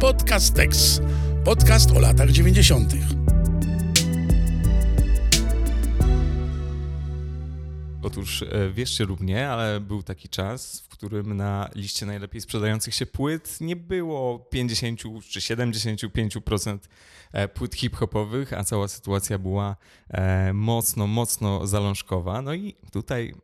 Podcastex. Podcast o latach 90. Otóż e, wierzcie lub nie, ale był taki czas, w którym na liście najlepiej sprzedających się płyt nie było 50 czy 75% e, płyt hip-hopowych, a cała sytuacja była e, mocno, mocno zalążkowa. No i tutaj,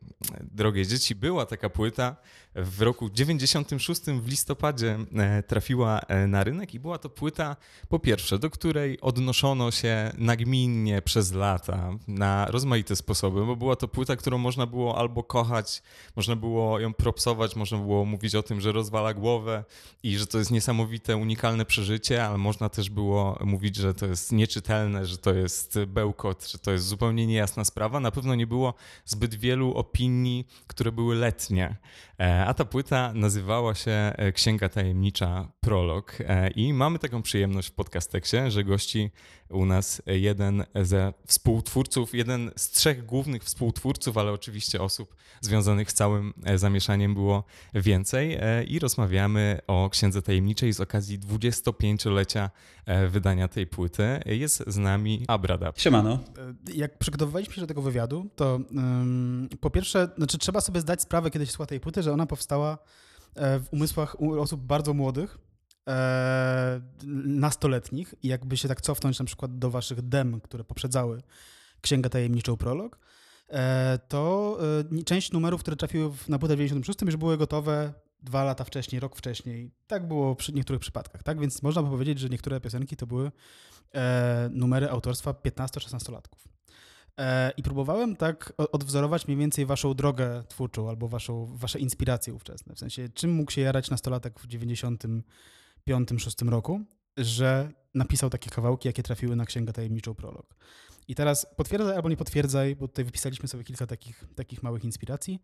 drogie dzieci, była taka płyta, w roku 96 w listopadzie trafiła na rynek i była to płyta, po pierwsze, do której odnoszono się nagminnie przez lata na rozmaite sposoby, bo była to płyta, którą można było albo kochać, można było ją propsować, można było mówić o tym, że rozwala głowę i że to jest niesamowite, unikalne przeżycie, ale można też było mówić, że to jest nieczytelne, że to jest bełkot, że to jest zupełnie niejasna sprawa. Na pewno nie było zbyt wielu opinii, które były letnie. E, a ta płyta nazywała się e, Księga Tajemnicza Prolog e, i mamy taką przyjemność w podcasteksie, że gości u nas jeden ze współtwórców, jeden z trzech głównych współtwórców, ale oczywiście osób związanych z całym zamieszaniem było więcej i rozmawiamy o Księdze Tajemniczej z okazji 25-lecia wydania tej płyty. Jest z nami Abradab. Siemano. Jak przygotowywaliśmy się do tego wywiadu, to um, po pierwsze, znaczy trzeba sobie zdać sprawę, kiedy się słucha tej płyty, że ona powstała e, w umysłach osób bardzo młodych, e, nastoletnich i jakby się tak cofnąć na przykład do waszych dem, które poprzedzały Księgę Tajemniczą Prolog, e, to część numerów, które trafiły na płytę w 96 już były gotowe dwa lata wcześniej, rok wcześniej. Tak było przy niektórych przypadkach, tak? Więc można by powiedzieć, że niektóre piosenki to były numery autorstwa 15-16-latków. E, I próbowałem tak odwzorować mniej więcej waszą drogę twórczą albo waszą, wasze inspiracje ówczesne. W sensie, czym mógł się jarać nastolatek w 95-6 roku, że napisał takie kawałki, jakie trafiły na Księgę Tajemniczą Prolog. I teraz potwierdzaj albo nie potwierdzaj, bo tutaj wypisaliśmy sobie kilka takich, takich małych inspiracji.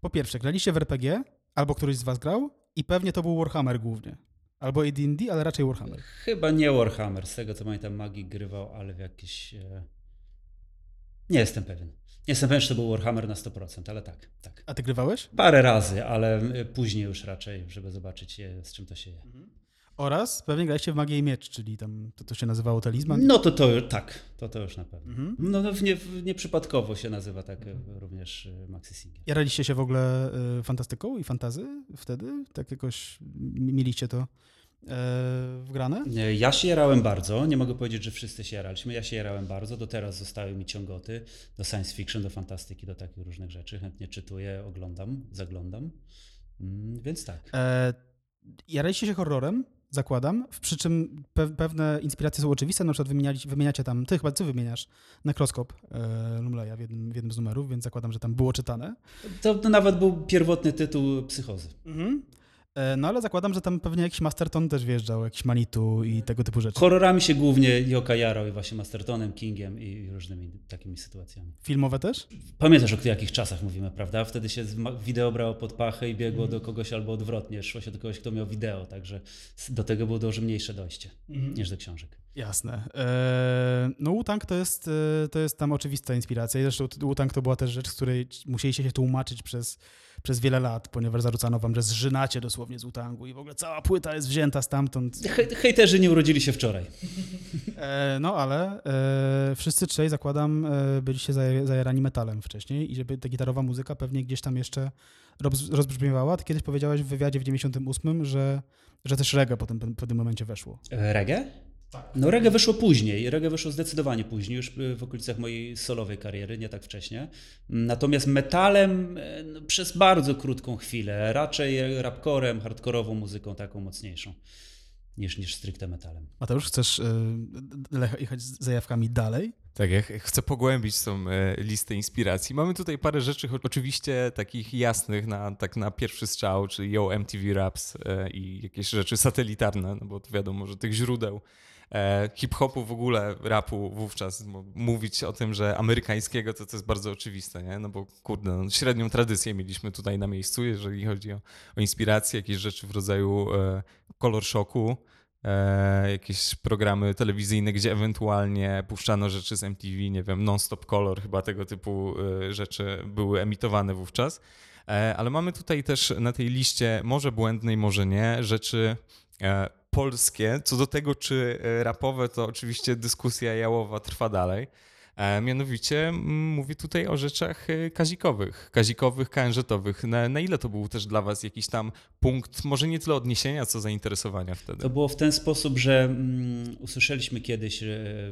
Po pierwsze, graliście w RPG, albo któryś z was grał i pewnie to był Warhammer głównie. Albo AD&D, ale raczej Warhammer. Chyba nie Warhammer, z tego co pamiętam Magik grywał, ale w jakieś... E nie jestem pewien. Nie jestem pewien, czy to był Warhammer na 100%, ale tak, tak. A ty grywałeś? Parę razy, ale y, później już raczej, żeby zobaczyć z czym to się je. Mhm. Oraz pewnie graliście w Magię i Miecz, czyli tam to, to się nazywało talizman? No to to tak, to to już na pewno. Mhm. No, no nie, nieprzypadkowo się nazywa tak mhm. również y, Maxi Singer. Jaraliście się w ogóle y, fantastyką i fantazy wtedy? Tak jakoś mieliście to E, wgrane? Ja się jarałem bardzo. Nie mogę powiedzieć, że wszyscy się jaraliśmy. Ja się jarałem bardzo. Do teraz zostały mi ciągoty do science fiction, do fantastyki, do takich różnych rzeczy. Chętnie czytuję, oglądam, zaglądam. Mm, więc tak. E, jaraliście się horrorem? Zakładam, przy czym pe pewne inspiracje są oczywiste, na przykład wymieniacie tam, ty chyba ty wymieniasz nekroskop e, Lumleya w jednym, w jednym z numerów, więc zakładam, że tam było czytane. To, to nawet był pierwotny tytuł Psychozy. Mhm. E, no ale zakładam, że tam pewnie jakiś Masterton też wjeżdżał, jakiś Manitu i tego typu rzeczy. Horrorami się głównie Joka jarał i właśnie Mastertonem, Kingiem i różnymi takimi sytuacjami. Filmowe też? Pamiętasz o jakich czasach mówimy, prawda? Wtedy się wideo brało pod pachę i biegło mm. do kogoś albo odwrotnie, szło się do kogoś, kto miał wideo, także do tego było dużo mniejsze dojście mm. niż do książek. Jasne. Eee, no Wu-Tang to jest, e, to jest tam oczywista inspiracja. Zresztą Wu-Tang to była też rzecz, z której musieliście się tłumaczyć przez przez wiele lat, ponieważ zarzucano wam, że zżynacie dosłownie z utangu i w ogóle cała płyta jest wzięta stamtąd. Hej, hejterzy nie urodzili się wczoraj. E, no ale e, wszyscy trzej, zakładam, e, byliście zajarani metalem wcześniej i żeby ta gitarowa muzyka pewnie gdzieś tam jeszcze roz, rozbrzmiewała. Ty kiedyś powiedziałeś w wywiadzie w 98, że, że też reggae po tym, po tym momencie weszło. E, reggae? Tak. No reggae wyszło później, reggae wyszło zdecydowanie później, już w okolicach mojej solowej kariery, nie tak wcześnie. Natomiast metalem e, no, przez bardzo krótką chwilę, raczej rapcorem, hardkorową muzyką taką mocniejszą niż, niż stricte metalem. Mateusz, chcesz yy, jechać z zajawkami dalej? Tak, ja chcę pogłębić tą e, listę inspiracji. Mamy tutaj parę rzeczy, oczywiście takich jasnych na, tak na pierwszy strzał, czyli Yo MTV Raps i jakieś rzeczy satelitarne, no bo wiadomo, że tych źródeł hip-hopu w ogóle, rapu wówczas, mówić o tym, że amerykańskiego to, to jest bardzo oczywiste, nie? No bo kurde, no, średnią tradycję mieliśmy tutaj na miejscu, jeżeli chodzi o, o inspirację, jakieś rzeczy w rodzaju e, color shocku, e, jakieś programy telewizyjne, gdzie ewentualnie puszczano rzeczy z MTV, nie wiem, non-stop color, chyba tego typu e, rzeczy były emitowane wówczas. E, ale mamy tutaj też na tej liście, może błędnej, może nie, rzeczy e, polskie. Co do tego, czy e, rapowe, to oczywiście dyskusja jałowa trwa dalej. E, mianowicie mówię tutaj o rzeczach e, kazikowych, kazikowych, KNZ-owych. Na, na ile to był też dla was jakiś tam punkt, może nie tyle odniesienia, co zainteresowania wtedy? To było w ten sposób, że mm, usłyszeliśmy kiedyś,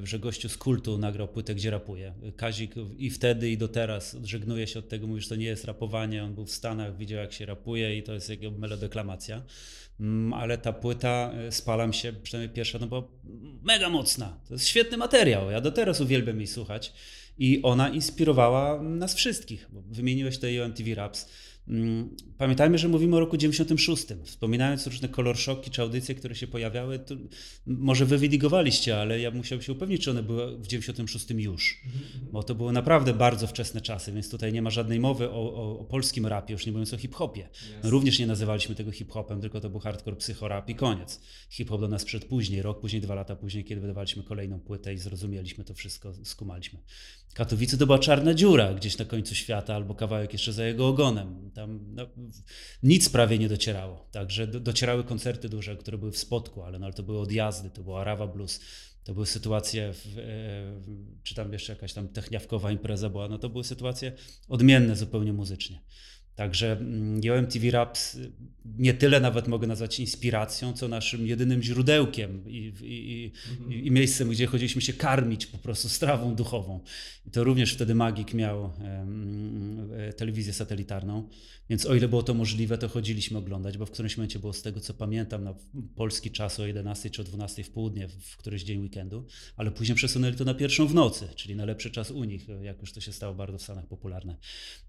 że, gościu z kultu nagrał płytę, gdzie rapuje. Kazik i wtedy, i do teraz odżegnuje się od tego, mówi, że to nie jest rapowanie. On był w Stanach, widział jak się rapuje i to jest jego melodeklamacja. Mm, ale ta płyta, e, spalam się, przynajmniej pierwsza, no bo mega mocna. To jest świetny materiał. Ja do teraz uwielbiam jej słuchać. I ona inspirowała nas wszystkich. Wymieniłeś tutaj MTV Raps. Mm, pamiętajmy, że mówimy o roku 96. Wspominając różne kolor szoki czy audycje, które się pojawiały, to może wy ale ja musiałbym się upewnić, czy one były w 96 już. Bo to były naprawdę bardzo wczesne czasy, więc tutaj nie ma żadnej mowy o, o, o polskim rapie, już nie mówiąc o hip-hopie. No, również nie nazywaliśmy tego hip-hopem, tylko to był hardcore psychorap i koniec. Hip-hop do nas przed później, rok później, dwa lata później, kiedy wydawaliśmy kolejną płytę i zrozumieliśmy to wszystko, skumaliśmy. Katowice to była czarna dziura gdzieś na końcu świata, albo kawałek jeszcze za jego ogonem. Tam no, nic prawie nie docierało. Także do, docierały koncerty duże, które były w Spodku, ale, no, ale to były odjazdy, to była Arawa Blues, to były sytuacje, w, e, czy tam jeszcze jakaś tam techniawkowa impreza była, no to były sytuacje odmienne zupełnie muzycznie. Także MTV Raps nie tyle nawet mogę nazwać inspiracją, co naszym jedynym źródełkiem i, i, mhm. i, miejscem, gdzie chodziliśmy się karmić po prostu strawą duchową. I to również wtedy Magik miał e, telewizję satelitarną, więc o ile było to możliwe, to chodziliśmy oglądać, bo w którymś momencie było z tego, co pamiętam, na polski czas o 11 czy o 12 w południe, w któryś dzień weekendu, ale później przesunęli to na pierwszą w nocy, czyli na lepszy czas u nich, jak już to się stało bardzo w Stanach popularne.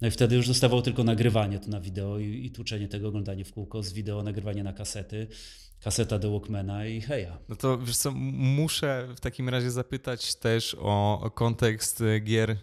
No i wtedy już zostawało tylko nagrywanie to na wideo i, i tłuczenie tego, oglądanie w kółko z wideo, nagrywanie na kasety kaseta do Walkmana i heja. No to wiesz co, muszę w takim razie zapytać też o, kontekst gier.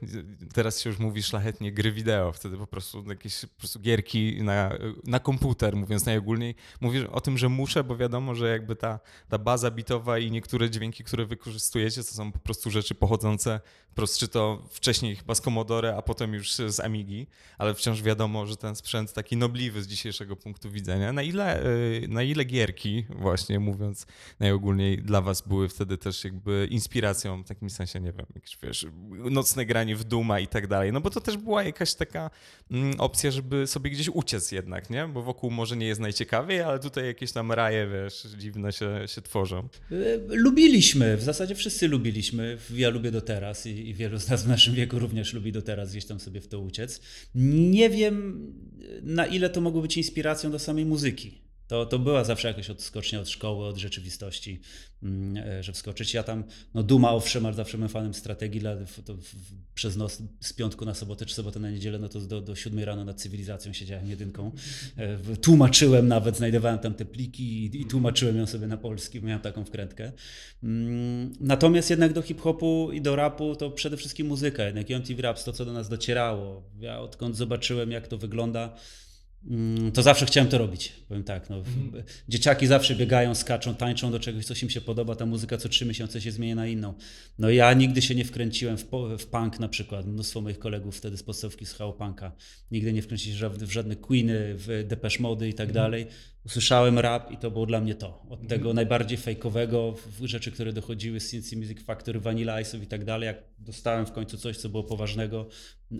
Teraz się już mówi szlachetnie gry wideo, wtedy po prostu jakieś po prostu gierki na, na komputer, mówiąc najogólniej. Mówisz o tym, że muszę, bo wiadomo, że jakby ta, ta baza bitowa i niektóre dźwięki, które wykorzystujecie, to są po prostu rzeczy pochodzące wprost, czy to wcześniej chyba z Commodore, a potem już z Amigi, ale wciąż wiadomo, że ten sprzęt taki nobliwy z dzisiejszego punktu widzenia. Na ile, y, na ile gierki właśnie mówiąc najogólniej dla was były wtedy też jakby inspiracją w takim sensie, nie wiem, jakieś wiesz, nocne granie w Duma i tak dalej, no bo to też była jakaś taka mm, opcja, żeby sobie gdzieś uciec jednak, nie? Bo wokół może nie jest najciekawiej, ale tutaj jakieś tam raje, wiesz, dziwne się, się tworzą. Y, lubiliśmy, w zasadzie wszyscy lubiliśmy, ja lubię do teraz i, i wielu z nas w naszym wieku również lubi do teraz gdzieś tam sobie w to uciec. Nie wiem, na ile to mogło być inspiracją do samej muzyki. To, to była zawsze jakaś odskocznia od szkoły, od rzeczywistości, mm, e, że wskoczyć. Ja tam, no Duma owszem, ale zawsze byłem fanem strategii, dla, to przez noc z piątku na sobotę czy sobotę na niedzielę, no to do, do siódmej rano nad cywilizacją siedziałem jedynką. E, tłumaczyłem nawet, znajdowałem tam te pliki i, i tłumaczyłem ją sobie na polski, miałem taką wkrętkę. Mm, natomiast jednak do hip-hopu i do rapu to przede wszystkim muzyka, jednak MTV Raps, to co do nas docierało. Ja odkąd zobaczyłem jak to wygląda, to zawsze chciałem to robić. Powiem tak, no, mhm. dzieciaki zawsze biegają, skaczą, tańczą do czegoś, coś im się podoba, ta muzyka co trzy miesiące się zmienia na inną. No ja nigdy się nie wkręciłem w, w punk na przykład. Mnóstwo moich kolegów wtedy z podstawki słuchało punka. Nigdy nie wkręcili się w żadne Queeny, w Depeche Mody i tak mhm. dalej usłyszałem rap i to było dla mnie to. Od mhm. tego najbardziej fejkowego, rzeczy, które dochodziły z CNC Music Factory, Vanilla Ice'ów i tak dalej, jak dostałem w końcu coś, co było poważnego,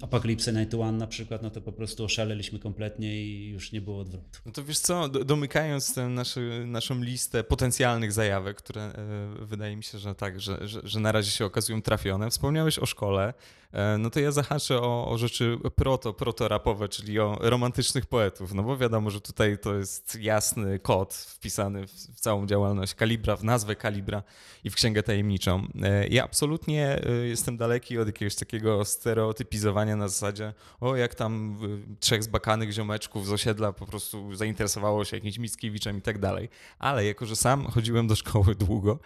Apocalypse 91 na przykład, no to po prostu oszaleliśmy kompletnie i już nie było odwrotu. No to wiesz co, domykając tę naszy, naszą listę potencjalnych zajawek, które e, wydaje mi się, że tak, że, że, że na razie się okazują trafione, wspomniałeś o szkole, e, no to ja zahaczę o, o rzeczy proto, proto-rapowe, czyli o romantycznych poetów, no bo wiadomo, że tutaj to jest jasny kod wpisany w, w całą działalność Kalibra, w nazwę Kalibra i w Księgę Tajemniczą. E, ja absolutnie jestem daleki od jakiegoś takiego stereotypizowania na zasadzie, o jak tam trzech zbakanych ziomeczków z osiedla po prostu zainteresowało się jakimś Mickiewiczem i tak dalej. Ale jako, że sam chodziłem do szkoły długo,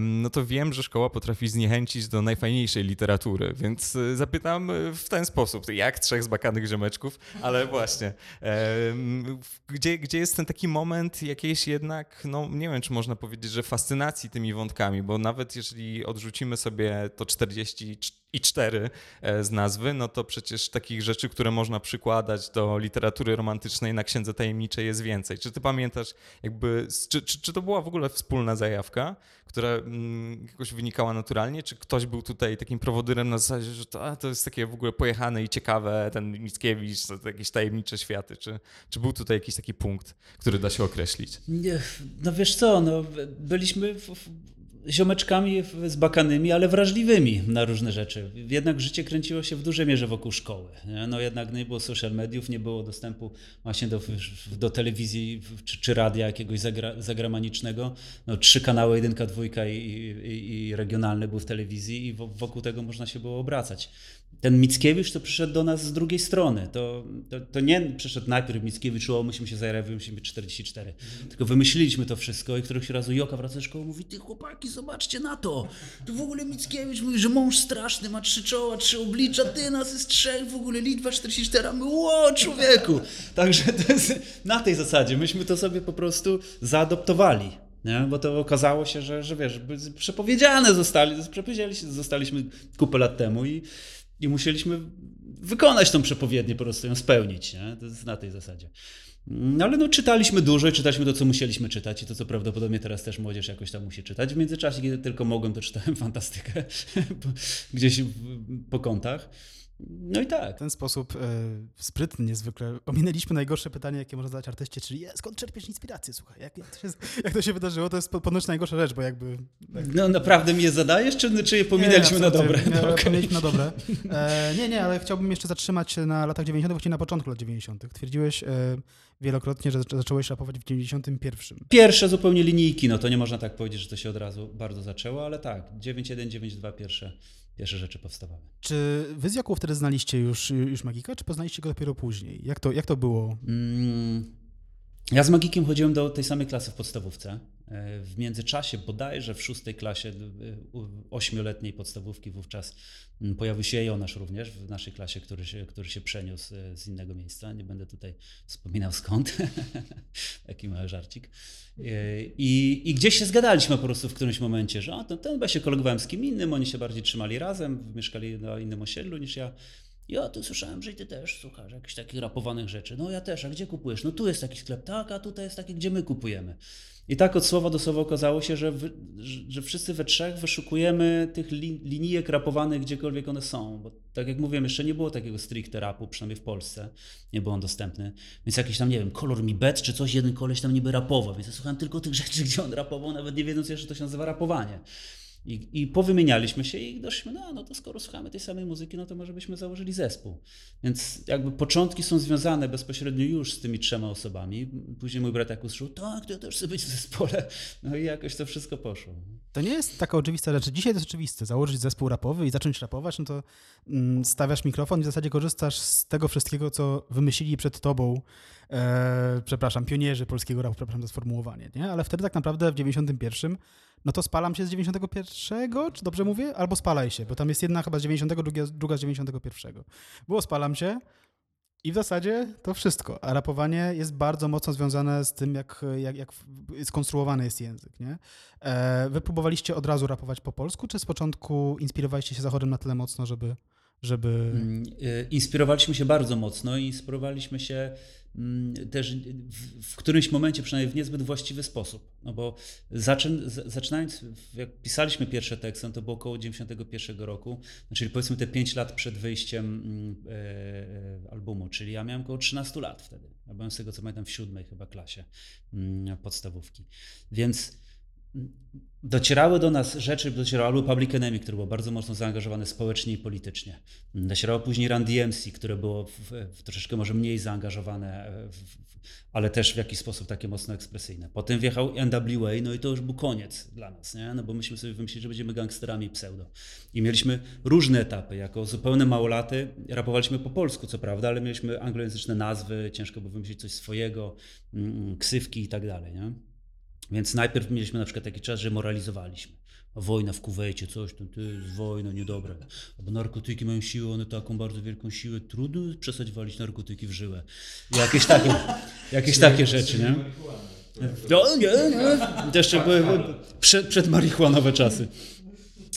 no to wiem, że szkoła potrafi zniechęcić do najfajniejszej literatury, więc e, zapytam e, w ten sposób, jak trzech zbakanych ziomeczków, ale właśnie, gdzie, gdzie jest ten taki moment jakiejś jednak, no nie wiem, czy można powiedzieć, że fascynacji tymi wątkami, bo nawet jeżeli odrzucimy sobie to 40 i cztery e, z nazwy, no to przecież takich rzeczy, które można przykładać do literatury romantycznej na Księdze Tajemniczej jest więcej. Czy ty pamiętasz, jakby, czy, czy, czy to była w ogóle wspólna zajawka, która mm, jakoś wynikała naturalnie, czy ktoś był tutaj takim prowodyrem na zasadzie, że to, to jest takie w ogóle pojechane i ciekawe, ten Mickiewicz, to, to jakieś tajemnicze światy, czy, czy był tutaj jakiś taki punkt, który da się określić? Nie, no wiesz co, no, byliśmy w, w, ziomeczkami zbakanymi, ale wrażliwymi na różne rzeczy. Jednak życie kręciło się w dużej mierze wokół szkoły. No jednak nie było social mediów, nie było dostępu właśnie do, do telewizji czy, czy radia jakiegoś zagra, zagramanicznego. No, trzy kanały, jedynka, dwójka i, i, i regionalne były w telewizji i wokół tego można się było obracać. Ten Mickiewicz to przyszedł do nas z drugiej strony. To, to, to nie przyszedł najpierw Mickiewicz, o musimy się zajawić, musimy być 44. Mm. Tylko wymyśliliśmy to wszystko i któregoś razu Joka wraca ze szkoły mówi, ty chłopaki, zobaczcie na to. Tu w ogóle Mickiewicz mówi, że mąż straszny, ma trzy czoła, trzy oblicza, ty nas jest trzech, w ogóle liczba 44, a my, ło, człowieku. Także to jest na tej zasadzie. Myśmy to sobie po prostu zaadoptowali. Nie? Bo to okazało się, że, że wiesz, przepowiedziane zostali, zostaliśmy kupę lat temu i i musieliśmy wykonać tą przepowiednię, po prostu ją spełnić. Nie? To jest na tej zasadzie. No ale no, czytaliśmy dużo i czytaliśmy to, co musieliśmy czytać i to, co prawdopodobnie teraz też młodzież jakoś tam musi czytać. W międzyczasie, kiedy tylko mogłem, to czytałem fantastykę gdzieś po kątach. No i tak. W ten sposób e, sprytny niezwykle ominęliśmy najgorsze pytanie, jakie można zadać artyście, czyli skąd czerpiesz inspirację? Słuchaj, jak, jak, to się, jak to się wydarzyło, to jest ponoć najgorsza rzecz, bo jakby... No naprawdę mi je zadajesz, czy, czy je pominęliśmy nie, na dobre? Nie, no, okay. Pominęliśmy na dobre. E, nie, nie, ale chciałbym jeszcze zatrzymać się na latach 90., właściwie na początku lat 90. Twierdziłeś e, wielokrotnie, że zacząłeś rapować w 91. Pierwsze zupełnie linijki, no to nie można tak powiedzieć, że to się od razu bardzo zaczęło, ale tak, 9192 pierwsze pierwsze rzeczy powstawały. Czy wy z Jaką wtedy znaliście już, już Magika, czy poznaliście go dopiero później? Jak to, jak to było? Mm, ja z Magikiem chodziłem do tej samej klasy w podstawówce. E, w międzyczasie, bodajże w szóstej klasie e, ośmioletniej podstawówki wówczas mm, pojawił się Jonasz również w naszej klasie, który się, który się przeniósł e, z innego miejsca. Nie będę tutaj wspominał skąd. Taki mały żarcik. I, I gdzieś się zgadaliśmy po prostu w którymś momencie, że o, ten, ten chyba się kolegowałem z kim innym, oni się bardziej trzymali razem, mieszkali na innym osiedlu niż ja. Ja tu słyszałem, że ty też słuchasz jakichś takich rapowanych rzeczy. No ja też, a gdzie kupujesz? No tu jest taki sklep, tak, a tutaj jest taki, gdzie my kupujemy. I tak od słowa do słowa okazało się, że, wy, że wszyscy we trzech wyszukujemy tych li, linijek rapowanych gdziekolwiek one są. Bo tak jak mówiłem, jeszcze nie było takiego stricte rapu, przynajmniej w Polsce. Nie był on dostępny. Więc jakiś tam, nie wiem, kolor mi bet czy coś, jeden koleś tam niby rapował. Więc ja słuchałem tylko tych rzeczy, gdzie on rapował, nawet nie wiedząc jeszcze, to się nazywa rapowanie. I, I powymienialiśmy się i doszliśmy, no, no to skoro słuchamy tej samej muzyki, no to może byśmy założyli zespół. Więc jakby początki są związane bezpośrednio już z tymi trzema osobami. Później mój brat jak usłyszał, tak, to ja też chcę być w zespole. No i jakoś to wszystko poszło. To nie jest taka oczywista rzecz. Dzisiaj to jest oczywiste. Założyć zespół rapowy i zacząć rapować, no to mm, stawiasz mikrofon i w zasadzie korzystasz z tego wszystkiego, co wymyślili przed tobą, e, przepraszam, pionierzy polskiego rapu, przepraszam za sformułowanie, nie? Ale wtedy tak naprawdę w 91 no to spalam się z 91, czy dobrze mówię? Albo spalaj się, bo tam jest jedna chyba z 90, druga, druga z 91. Było spalam się i w zasadzie to wszystko. A rapowanie jest bardzo mocno związane z tym, jak, jak, jak skonstruowany jest język. Nie? E, wy próbowaliście od razu rapować po polsku, czy z początku inspirowaliście się Zachodem na tyle mocno, żeby żeby. Mm, y, inspirowaliśmy się bardzo mocno i inspirowaliśmy się mm, też w, którymś momencie, przynajmniej w niezbyt właściwy sposób. No bo zaczyn, zaczynając, jak pisaliśmy pierwsze teksty, no to było około 91 roku, no czyli powiedzmy te 5 lat przed wyjściem mm, e, e, albumu, czyli ja miałem około 13 lat wtedy. Ja byłem z tego co pamiętam w siódmej chyba klasie podstawówki. Więc docierały do nas rzeczy, docierało albo Public Enemy, które było bardzo mocno zaangażowane społecznie i politycznie. Docierało później Run DMC, które było w, w troszeczkę może mniej zaangażowane, w, ale też w jakiś sposób takie mocno ekspresyjne. Potem wjechał NWA, no i to już był koniec dla nas, nie? no bo myśmy sobie wymyślili, że będziemy gangsterami pseudo. I mieliśmy różne etapy. Jako zupełne małolaty rapowaliśmy po polsku, co prawda, ale mieliśmy anglojęzyczne nazwy, ciężko było wymyślić coś swojego, mm, ksywki i tak dalej. Nie? Więc najpierw mieliśmy na przykład taki czas, że moralizowaliśmy. Wojna w Kuwejcie, coś tam, to jest wojna, niedobre. Albo narkotyki mają siłę, one taką bardzo wielką siłę, trudno przestać walić narkotyki w żyłę. Jakieś takie, jakieś takie rzeczy, nie? No, nie, nie. To jeszcze były przed, przed marihuanowe czasy.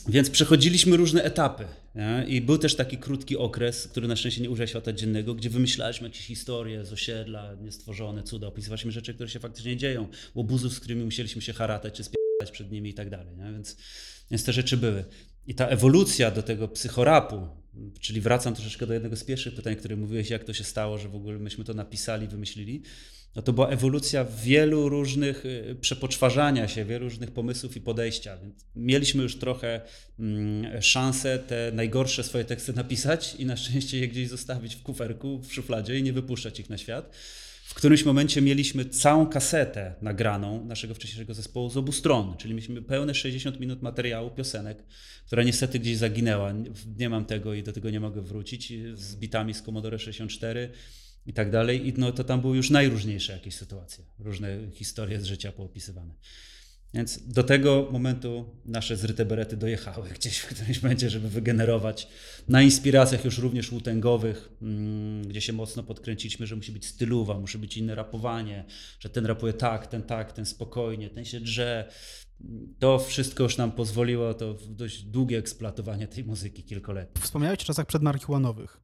Więc przechodziliśmy różne etapy. Nie? I był też taki krótki okres, który na szczęście nie używa świata dziennego, gdzie wymyślaliśmy jakieś historie z osiedla, niestworzone, cuda, opisywaliśmy rzeczy, które się faktycznie dzieją, łobuzów, z którymi musieliśmy się haratać czy spierdać przed nimi i tak dalej. Nie? Więc, więc te rzeczy były. I ta ewolucja do tego psychorapu, czyli wracam troszeczkę do jednego z pierwszych pytań, które mówiłeś, jak to się stało, że w ogóle myśmy to napisali, wymyślili, no to była ewolucja wielu różnych y, przepoczwarzania się, wielu różnych pomysłów i podejścia. Więc mieliśmy już trochę mm, szansę te najgorsze swoje teksty napisać i na szczęście je gdzieś zostawić w kuferku, w szufladzie i nie wypuszczać ich na świat. W którymś momencie mieliśmy całą kasetę nagraną naszego wcześniejszego zespołu z obu stron, czyli mieliśmy pełne 60 minut materiału, piosenek, która niestety gdzieś zaginęła. Nie mam tego i do tego nie mogę wrócić, z bitami z Commodore 64 i tak dalej. I no, to tam były już najróżniejsze jakieś sytuacje, różne historie z życia poopisywane. Więc do tego momentu nasze zryte berety dojechały gdzieś w którymś momencie, żeby wygenerować na inspiracjach już również łutengowych, mm, gdzie się mocno podkręciliśmy, że musi być stylowa, musi być inne rapowanie, że ten rapuje tak, ten tak, ten spokojnie, ten się drze. To wszystko już nam pozwoliło to dość długie eksploatowanie tej muzyki kilkoletnie. Wspomniałeś o czasach przedmarihuanowych.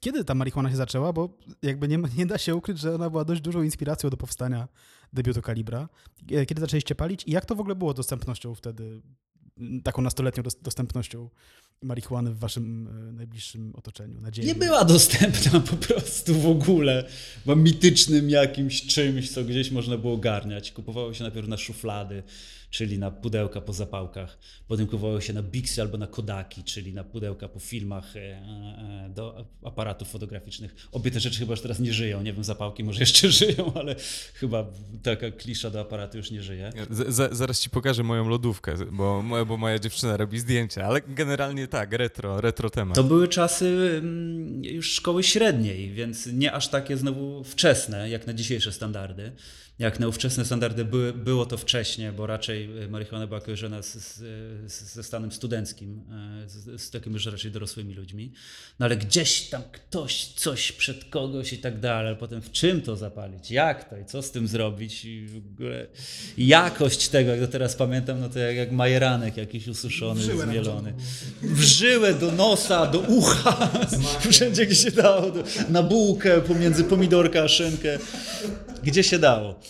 Kiedy ta marihuana się zaczęła? Bo jakby nie, nie da się ukryć, że ona była dość dużą inspiracją do powstania debiutu Kalibra. E, kiedy zaczęliście palić i jak to w ogóle było dostępnością wtedy, taką nastoletnią dostępnością marihuany w waszym e, najbliższym otoczeniu? Nadziei. Nie była dostępna po prostu w ogóle. Była mitycznym jakimś czymś, co gdzieś można było garniać. Kupowało się najpierw na szuflady czyli na pudełka po zapałkach. Potem kupowało się na Bixy albo na Kodaki, czyli na pudełka po filmach e, e, do aparatów fotograficznych. Obie te rzeczy chyba już teraz nie żyją. Nie wiem, zapałki może jeszcze żyją, ale chyba taka klisza do aparatu już nie żyje. Z, z, zaraz ci pokażę moją lodówkę, bo, bo moja dziewczyna robi zdjęcia, ale generalnie tak, retro, retro temat. To były czasy mm, już szkoły średniej, więc nie aż takie znowu wczesne, jak na dzisiejsze standardy jak na ówczesne standardy były, było to wcześniej, bo raczej e, marihuana była kojarzona z, z, ze stanem studenckim, e, z, z takimi już raczej dorosłymi ludźmi. No ale gdzieś tam ktoś coś przed kogoś i tak dalej, potem w czym to zapalić, jak to? I co z tym zrobić? I w ogóle jakość tego, jak do teraz pamiętam, no to jak, jak majeranek jakiś ususzony, zmielony. W żyłę do nosa, do ucha, wszędzie gdzie się dało, do, na bułkę pomiędzy pomidorka a szynkę, gdzie się dało.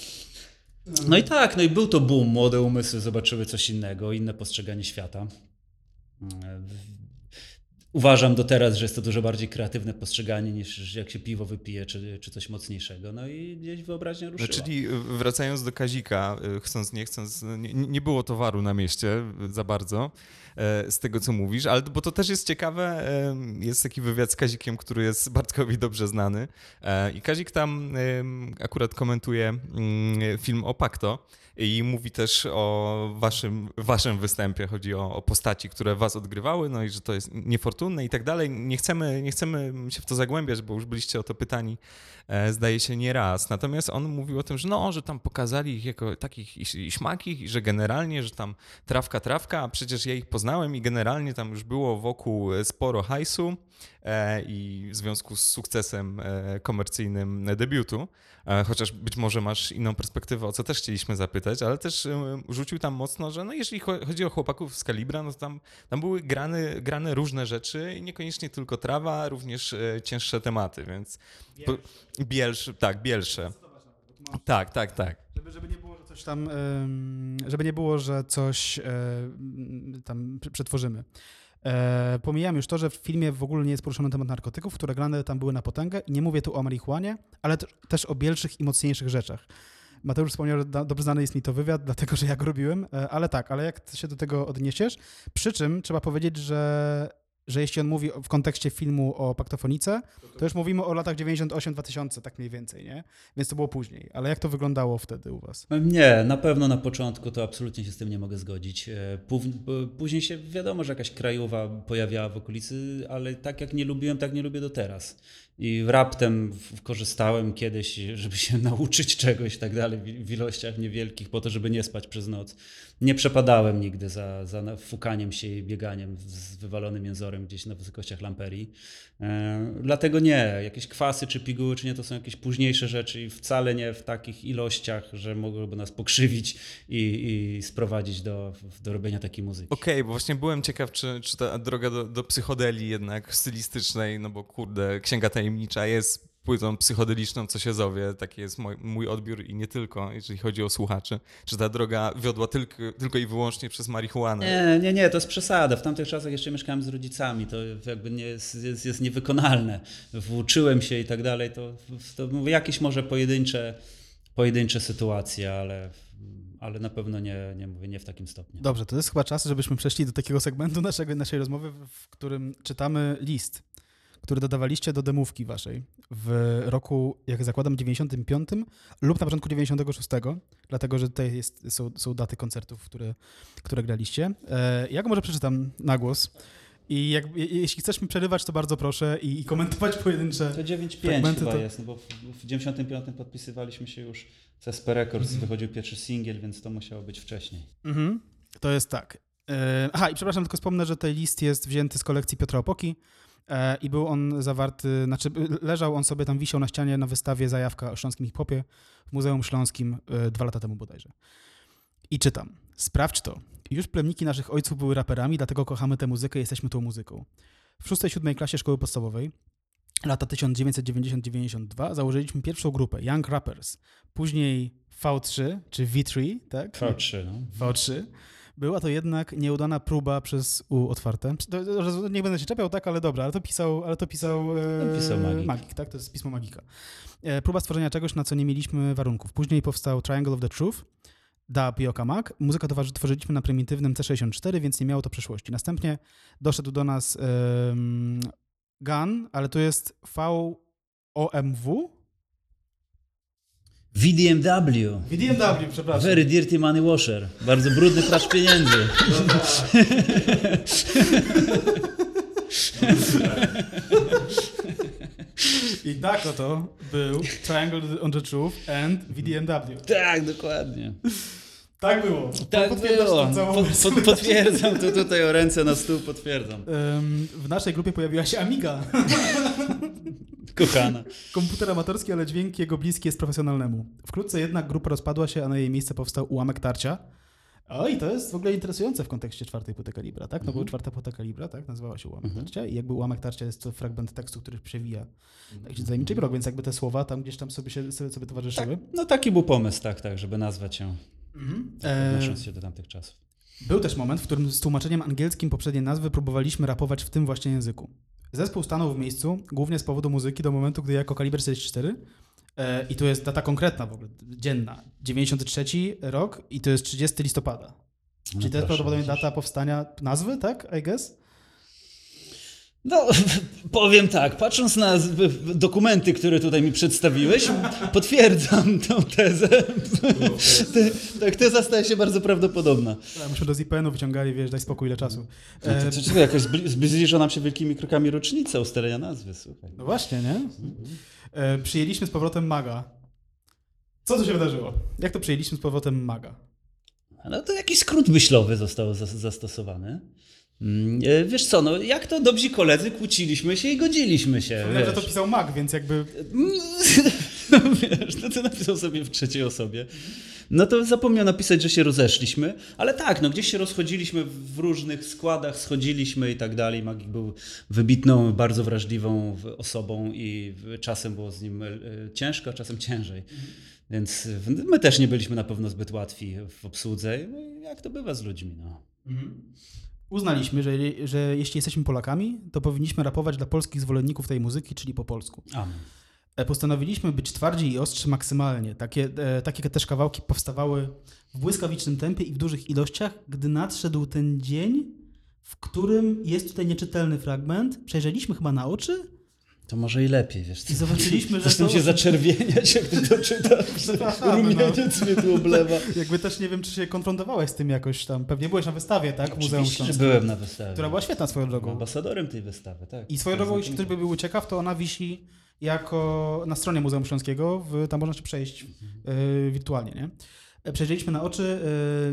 No i tak, no i był to boom. Młode umysły zobaczyły coś innego, inne postrzeganie świata. Uważam do teraz, że jest to dużo bardziej kreatywne postrzeganie niż jak się piwo wypije czy, czy coś mocniejszego. No i gdzieś wyobraźnia ruszyła. No, czyli wracając do Kazika, y, chcąc, nie chcąc, nie, nie było towaru na mieście za bardzo. E, z tego, co mówisz, ale bo to też jest ciekawe, jest taki wywiad z Kazikiem, który jest Bartkowi dobrze znany e, i Kazik tam akurat komentuje mm, film o Pakto i mówi też o waszym, waszym występie, chodzi o, o, postaci, które was odgrywały, no i że to jest niefortunne i tak dalej. Nie chcemy, nie chcemy się w to zagłębiać, bo już byliście o to pytani, e, zdaje się, nie raz. Natomiast on mówił o tym, że no, że tam pokazali ich jako takich i, śmakich i że generalnie, że tam trawka, trawka, a przecież ja ich poznałem i generalnie tam już było wokół sporo hajsu e, i w związku z sukcesem e, komercyjnym debiutu, chociaż być może masz inną perspektywę, o co też chcieliśmy zapytać, ale też rzucił tam mocno, że no jeżeli chodzi o chłopaków z Kalibra, no to tam, tam były grane, grane różne rzeczy i niekoniecznie tylko trawa, również cięższe tematy, więc bielsze, tak, bielsze. Tak, tak, tak. Żeby, żeby nie było, że coś tam, żeby nie było, że coś tam przetworzymy. E, pomijam już to, że w filmie w ogóle nie jest poruszony temat narkotyków, które grane tam były na potęgę i nie mówię tu o marihuanie, ale też o bielszych i mocniejszych rzeczach. Mateusz wspomniał, że dobrze znany jest mi to wywiad, dlatego że ja go robiłem, e, ale tak, ale jak się do tego odniesiesz? Przy czym trzeba powiedzieć, że że jeśli on mówi w kontekście filmu o paktofonice, to już mówimy o latach 98-2000, tak mniej więcej, nie? Więc to było później. Ale jak to wyglądało wtedy u was? Nie, na pewno na początku to absolutnie się z tym nie mogę zgodzić. E, później się wiadomo, że jakaś krajowa pojawiała w okolicy, ale tak jak nie lubiłem, tak nie lubię do teraz. I raptem korzystałem kiedyś, żeby się nauczyć czegoś i tak dalej, w- ilościach niewielkich, po to, żeby nie spać przez noc. Nie przepadałem nigdy za, za fukaniem się i bieganiem z wywalonym jęzorem gdzieś na wysokościach lamperii. E, dlatego nie, jakieś kwasy czy piguły, czy nie, to są jakieś późniejsze rzeczy i wcale nie w takich ilościach, że mogłyby nas pokrzywić i, i sprowadzić do, do robienia takiej muzyki. Okej, bo właśnie byłem ciekaw, czy, czy ta droga do, do psychodelii jednak stylistycznej, no bo kurde, Księga Tajemnicza jest płytą psychodeliczną, co się zowie, taki jest mój, mój odbiór i nie tylko, jeżeli chodzi o słuchaczy. Czy ta droga wiodła tylko, tylko i wyłącznie przez marihuanę? Nie, nie, nie, to jest przesada. W tamtych czasach jeszcze mieszkałem z rodzicami, to jakby nie jest, jest, jest niewykonalne. Włóczyłem się i tak dalej, to, to mówię, jakieś może pojedyncze, pojedyncze sytuacje, ale, ale na pewno nie, nie, mówię, nie w takim stopniu. Dobrze, to jest chyba czas, żebyśmy przeszli do takiego segmentu naszego, naszej rozmowy, w- w którym czytamy list, który dodawaliście do demówki waszej w roku, jak zakładam, 95 lub na początku 96, dlatego że tutaj jest, są, są daty koncertów, które, które graliście. E, ja go może przeczytam na głos. I jak, je- jeśli chcesz mi przerywać, to bardzo proszę i, i komentować pojedyncze. To 9-5 Fragmenty chyba to- jest, no bo w, w 95 podpisywaliśmy się już z SP Records, wychodził pierwszy singiel, więc to musiało być wcześniej. Mhm. To jest tak. E, Aha, i przepraszam, tylko wspomnę, że ten list jest wzięty z kolekcji Piotra Opoki i był on zawarty, znaczy leżał on sobie tam, wisiał na ścianie na wystawie Zajawka o śląskim hip-hopie w Muzeum Śląskim e, dwa lata temu bodajże. I czytam. Sprawdź to. Już plemniki naszych ojców były raperami, dlatego kochamy tę muzykę i jesteśmy tą muzyką. W szóstej, siódmej klasie szkoły podstawowej, lata 1990-92, założyliśmy pierwszą grupę, Young Rappers. Później V3, czy V3, tak? V3, no. V3. Była to jednak nieudana próba przez U otwarte. Nie będę się czepiał, tak, ale dobra, ale to pisał, ale to pisał, e, pisał Magik. tak? To jest pismo Magika. E, próba stworzenia czegoś, na co nie mieliśmy warunków. Później powstał Triangle of the Truth, dub i Okamak. Muzykę tworzyliśmy na prymitywnym C64, więc nie miało to przeszłości. Następnie doszedł do nas em, Gun, ale to jest VOMW? VDMW. VDMW, przepraszam. Very Dirty Money Washer. Bardzo brudny pracz pieniędzy. I tak oto był Triangle on the Truth and VDMW. tak, dokładnie. Tak było. Tak Potwierdzasz było. potwierdzam, tu tutaj o ręce na stół potwierdzam. W naszej grupie pojawiła się Amiga. Kochana. Komputer amatorski, ale dźwięk jego bliski jest profesjonalnemu. Wkrótce jednak grupa rozpadła się, a na jej miejsce powstał ułamek tarcia. O, i to jest w ogóle interesujące w kontekście czwartej płyty kalibra, tak? No bo czwarta płyta kalibra, tak? Nazywała się ułamek tarcia i jakby ułamek tarcia jest to fragment tekstu, który przewija tak się tajemniczy krok, więc jakby te słowa tam gdzieś tam sobie, się, sobie, sobie towarzyszyły. No taki był pomysł, tak, tak, żeby nazwać ją, E, odnosząc się do tamtych czasów. Był też moment, w którym z tłumaczeniem angielskim poprzedniej nazwy próbowaliśmy rapować w tym właśnie języku. Zespół stanął w miejscu, głównie z powodu muzyki, do momentu, gdy jako Kaliber 44, e, i tu jest data konkretna w ogóle, dzienna, 93 rok i to jest 30 listopada. Czyli to jest prawdopodobnie data powstania nazwy, tak? I guess? No, powiem tak, patrząc na dokumenty, które tutaj mi przedstawiłeś, potwierdzam tę tezę. Te, tak, teza staje się bardzo prawdopodobna. A, Myśmy do ZPN-u wyciągali, wiesz, daj spokój, ile czasu. E, To, to, to jakoś nam się wielkimi krokami rocznica ustalenia nazwy, słuchaj. no właśnie, nie? E, przyjęliśmy z powrotem Maga. Co tu się wydarzyło? Jak to przyjęliśmy z powrotem Maga? No to jakiś skrót myślowy został zas- zastosowany. Mm, e, Wiesz co, no jak to dobrzy koledzy kłóciliśmy się i godziliśmy się. Wiem, że to pisał Mag, więc jakby No wiesz, no to napisał sobie w trzeciej osobie. No to zapomniał napisać, że się rozeszliśmy, ale tak, no gdzieś się rozchodziliśmy w różnych składach, schodziliśmy i tak dalej. Magik był wybitną, bardzo wrażliwą osobą i czasem było z nim e, ciężko, a czasem ciężej. Więc my też nie byliśmy na pewno zbyt łatwi w obsłudze. No jak to bywa z ludźmi, no. Uznaliśmy, że, że jeśli jesteśmy Polakami, to powinniśmy rapować dla polskich zwolenników tej muzyki, czyli po polsku. Amen. E, Postanowiliśmy być twardzi i ostrzy maksymalnie. Takie, e, takie też kawałki powstawały w błyskawicznym tempie i w dużych ilościach, gdy nadszedł ten dzień, w którym jest tutaj nieczytelny fragment. Przejrzeliśmy chyba na oczy To może i lepiej, wiesz co? i zobaczyliśmy, że to... się zaczerwieniać, jak ty to czytasz. Przepraszamy, no. Rumieniec mnie tu oblewa. Jakby też nie wiem, czy się konfrontowałeś z tym jakoś tam. Pewnie byłeś na wystawie, tak? Muzeum Oczywiście, że Śląskim. byłem na wystawie. Która była świetna swoją drogą. ambasadorem tej wystawy, tak. I swoją drogą, jeśli ktoś by był ciekaw, to ona wisi jako na stronie Muzeum Śląskiego, w, tam można się przejść y, wirtualnie, nie? E, Przejrzeliśmy na oczy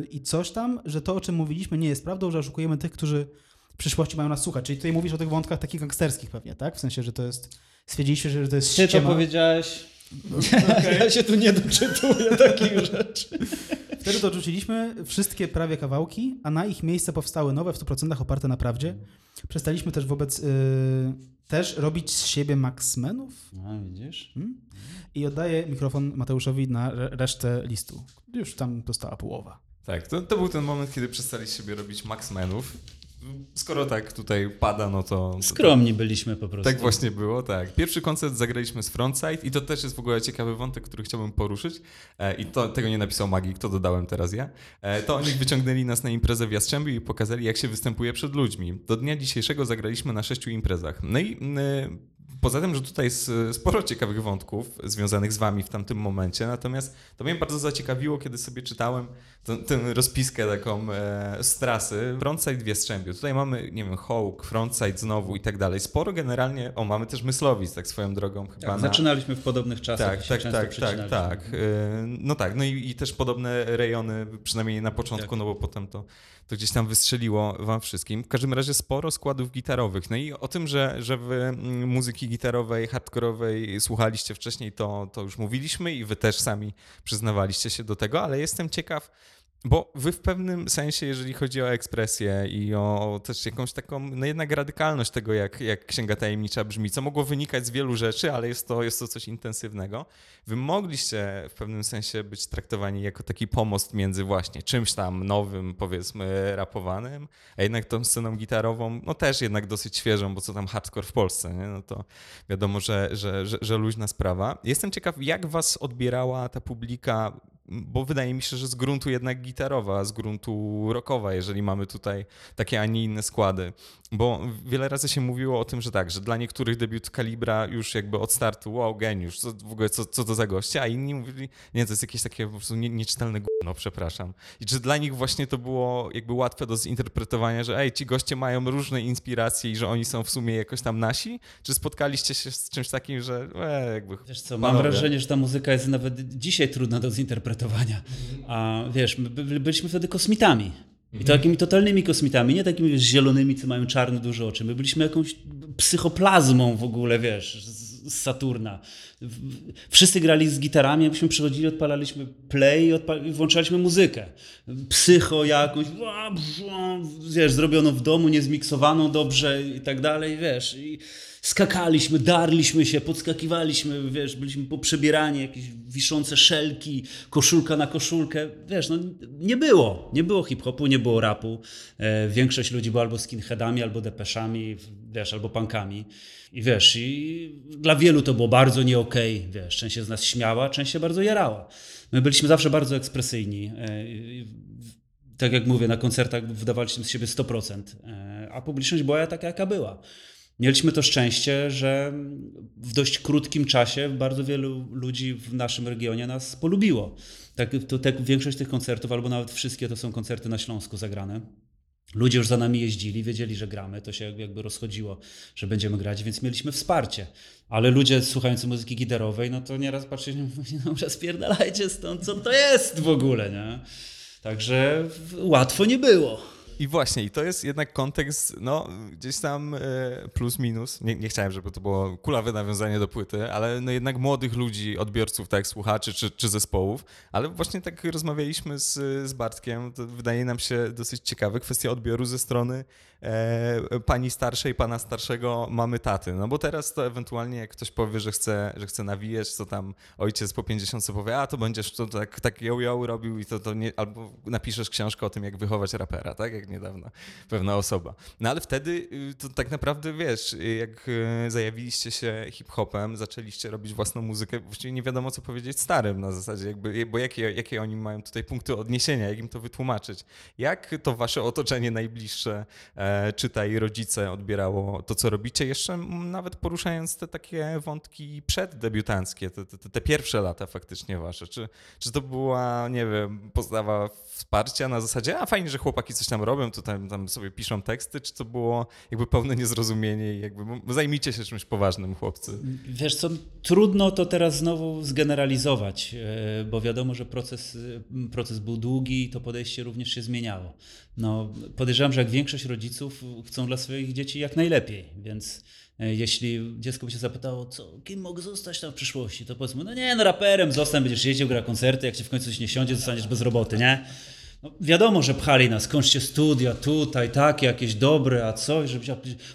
y, i coś tam, że to, o czym mówiliśmy, nie jest prawdą, że oszukujemy tych, którzy w przyszłości mają nas słuchać. Czyli tutaj mówisz o tych wątkach takich gangsterskich pewnie, tak? W sensie, że to jest... Stwierdziliście, że to jest Ty to ściema. powiedziałeś. Ja się tu nie doczytuję takich rzeczy. Wtedy to odrzuciliśmy wszystkie prawie kawałki, a na ich miejsce powstały nowe, w 100% oparte na prawdzie. Przestaliśmy też wobec... y, też robić z siebie Maxmenów. No widzisz? Hmm? I oddaję mikrofon Mateuszowi na re- resztę listu. Już tam została połowa. Tak, to, to był ten moment, kiedy przestali z siebie robić Maxmenów. Skoro tak tutaj pada, no to... to Skromni byliśmy po prostu. Tak właśnie było, tak. Pierwszy koncert zagraliśmy z Frontside i to też jest w ogóle ciekawy wątek, który chciałbym poruszyć. E, I to, tego nie napisał Magik, to dodałem teraz ja. E, to oni wyciągnęli nas na imprezę w Jastrzębiu i pokazali, jak się występuje przed ludźmi. Do dnia dzisiejszego zagraliśmy na sześciu imprezach. No i e, poza tym, że tutaj jest e, sporo ciekawych wątków związanych z wami w tamtym momencie, natomiast to mnie bardzo zaciekawiło, kiedy sobie czytałem tę- rozpiskę taką e, z trasy. Frontside w Jastrzębiu. Tutaj mamy, nie wiem, Hawk, Frontside znowu i tak dalej. Sporo generalnie, o, mamy też Myslowic, tak swoją drogą chyba. Tak, na- zaczynaliśmy w podobnych czasach. tak, tak, tak, tak, tak. E, No tak, no i, i też podobne rejony, przynajmniej na początku, Tak. no bo potem to, to gdzieś tam wystrzeliło wam wszystkim. W każdym razie sporo składów gitarowych. No i o tym, że, że wy mm, muzyki gitarowej, hardkorowej słuchaliście wcześniej, to, to już mówiliśmy i wy też sami przyznawaliście się do tego, ale jestem ciekaw, bo wy w pewnym sensie, jeżeli chodzi o ekspresję i o też jakąś taką, no jednak radykalność tego, jak, jak Księga Tajemnicza brzmi, co mogło wynikać z wielu rzeczy, ale jest to, jest to coś intensywnego, wy mogliście w pewnym sensie być traktowani jako taki pomost między właśnie czymś tam nowym, powiedzmy, rapowanym, a jednak tą sceną gitarową, no też jednak dosyć świeżą, bo co tam hardcore w Polsce, nie? no to wiadomo, że, że, że, że luźna sprawa. Jestem ciekaw, jak was odbierała ta publika bo wydaje mi się, że z gruntu jednak gitarowa, z gruntu rockowa, jeżeli mamy tutaj takie, a nie inne składy. Bo wiele razy się mówiło o tym, że tak, że dla niektórych debiut Kalibra już jakby od startu, wow, geniusz, co, w ogóle co, co to za goście, a inni mówili, nie, to jest jakieś takie po prostu nie, nieczytelne gówno, przepraszam. I czy dla nich właśnie to było jakby łatwe do zinterpretowania, że ej, ci goście mają różne inspiracje i że oni są w sumie jakoś tam nasi? Czy spotkaliście się z czymś takim, że e, jakby... Wiesz co, mam panowie? wrażenie, że ta muzyka jest nawet dzisiaj trudna do zinterpretowania. A wiesz, my by- byliśmy wtedy kosmitami. I to takimi totalnymi kosmitami, nie takimi wiesz, zielonymi, co mają czarne duże oczy. My byliśmy jakąś psychoplazmą w ogóle, wiesz, z Saturna. Wszyscy grali z gitarami, myśmy przychodzili, odpalaliśmy play i, włączaliśmy muzykę. Psycho jakąś, wiesz, zrobioną w domu, niezmiksowaną dobrze i tak dalej, wiesz. I skakaliśmy, darliśmy się, podskakiwaliśmy, wiesz, byliśmy poprzebierani, jakieś wiszące szelki, koszulka na koszulkę, wiesz, no nie było, nie było hip-hopu, nie było rapu. E, większość ludzi była albo skinheadami, albo depeszami, wiesz, albo punkami. I wiesz, i dla wielu to było bardzo nie okej, wiesz, część się z nas śmiała, część się bardzo jarała. My byliśmy zawsze bardzo ekspresyjni. e, tak jak mówię, na koncertach wydawaliśmy z siebie 100%, e, a publiczność była taka, jaka była. Mieliśmy to szczęście, że w dość krótkim czasie bardzo wielu ludzi w naszym regionie nas polubiło. Tak, to, tak większość tych koncertów, albo nawet wszystkie, to są koncerty na Śląsku zagrane. Ludzie już za nami jeździli, wiedzieli, że gramy, to się jakby rozchodziło, że będziemy grać, więc mieliśmy wsparcie. Ale ludzie słuchający muzyki gitarowej, no to nieraz patrzyli, no spierdalajcie stąd, co to jest w ogóle, nie? Także łatwo nie było. I właśnie, i to jest jednak kontekst, no gdzieś tam e, plus minus. Nie, nie chciałem, żeby to było kulawe nawiązanie do płyty, ale no jednak młodych ludzi, odbiorców, tak, słuchaczy czy, czy zespołów. Ale właśnie tak rozmawialiśmy z, z Bartkiem, to wydaje nam się dosyć ciekawe kwestia odbioru ze strony e, pani starszej, pana starszego, mamy taty. No bo teraz to ewentualnie jak ktoś powie, że chce, że chce nawijać, co tam ojciec po 50 powie, a to będziesz to tak, tak ją robił i to, to nie, albo napiszesz książkę o tym, jak wychować rapera, tak? Jak niedawno pewna osoba. No ale wtedy y, to tak naprawdę, wiesz, jak y, zajawiliście się hip-hopem, zaczęliście robić własną muzykę, właściwie nie wiadomo, co powiedzieć starym na zasadzie, jakby, bo jakie, jakie oni mają tutaj punkty odniesienia, jak im to wytłumaczyć. Jak to wasze otoczenie najbliższe, e, czytaj rodzice, odbierało to, co robicie, jeszcze nawet poruszając te takie wątki przeddebiutanckie, te, te, te pierwsze lata faktycznie wasze. Czy, czy to była, nie wiem, postawa wsparcia na zasadzie, a fajnie, że chłopaki coś tam robią, tutaj tam sobie piszą teksty, czy to było jakby pełne niezrozumienie i jakby zajmijcie się czymś poważnym, chłopcy? Wiesz co, trudno to teraz znowu zgeneralizować, e, bo wiadomo, że proces, proces był długi i to podejście również się zmieniało. No, podejrzewam, że jak większość rodziców chcą dla swoich dzieci jak najlepiej, więc jeśli dziecko by się zapytało, co, kim mogę zostać tam w przyszłości, to powiedzmy, no nie, no raperem zostań, będziesz jeździł, gra koncerty, jak ci w końcu coś nie siądzie, zostaniesz bez roboty, nie? No, wiadomo, że pchali nas, kończcie studia tutaj, takie, jakieś dobre, a coś, żebyś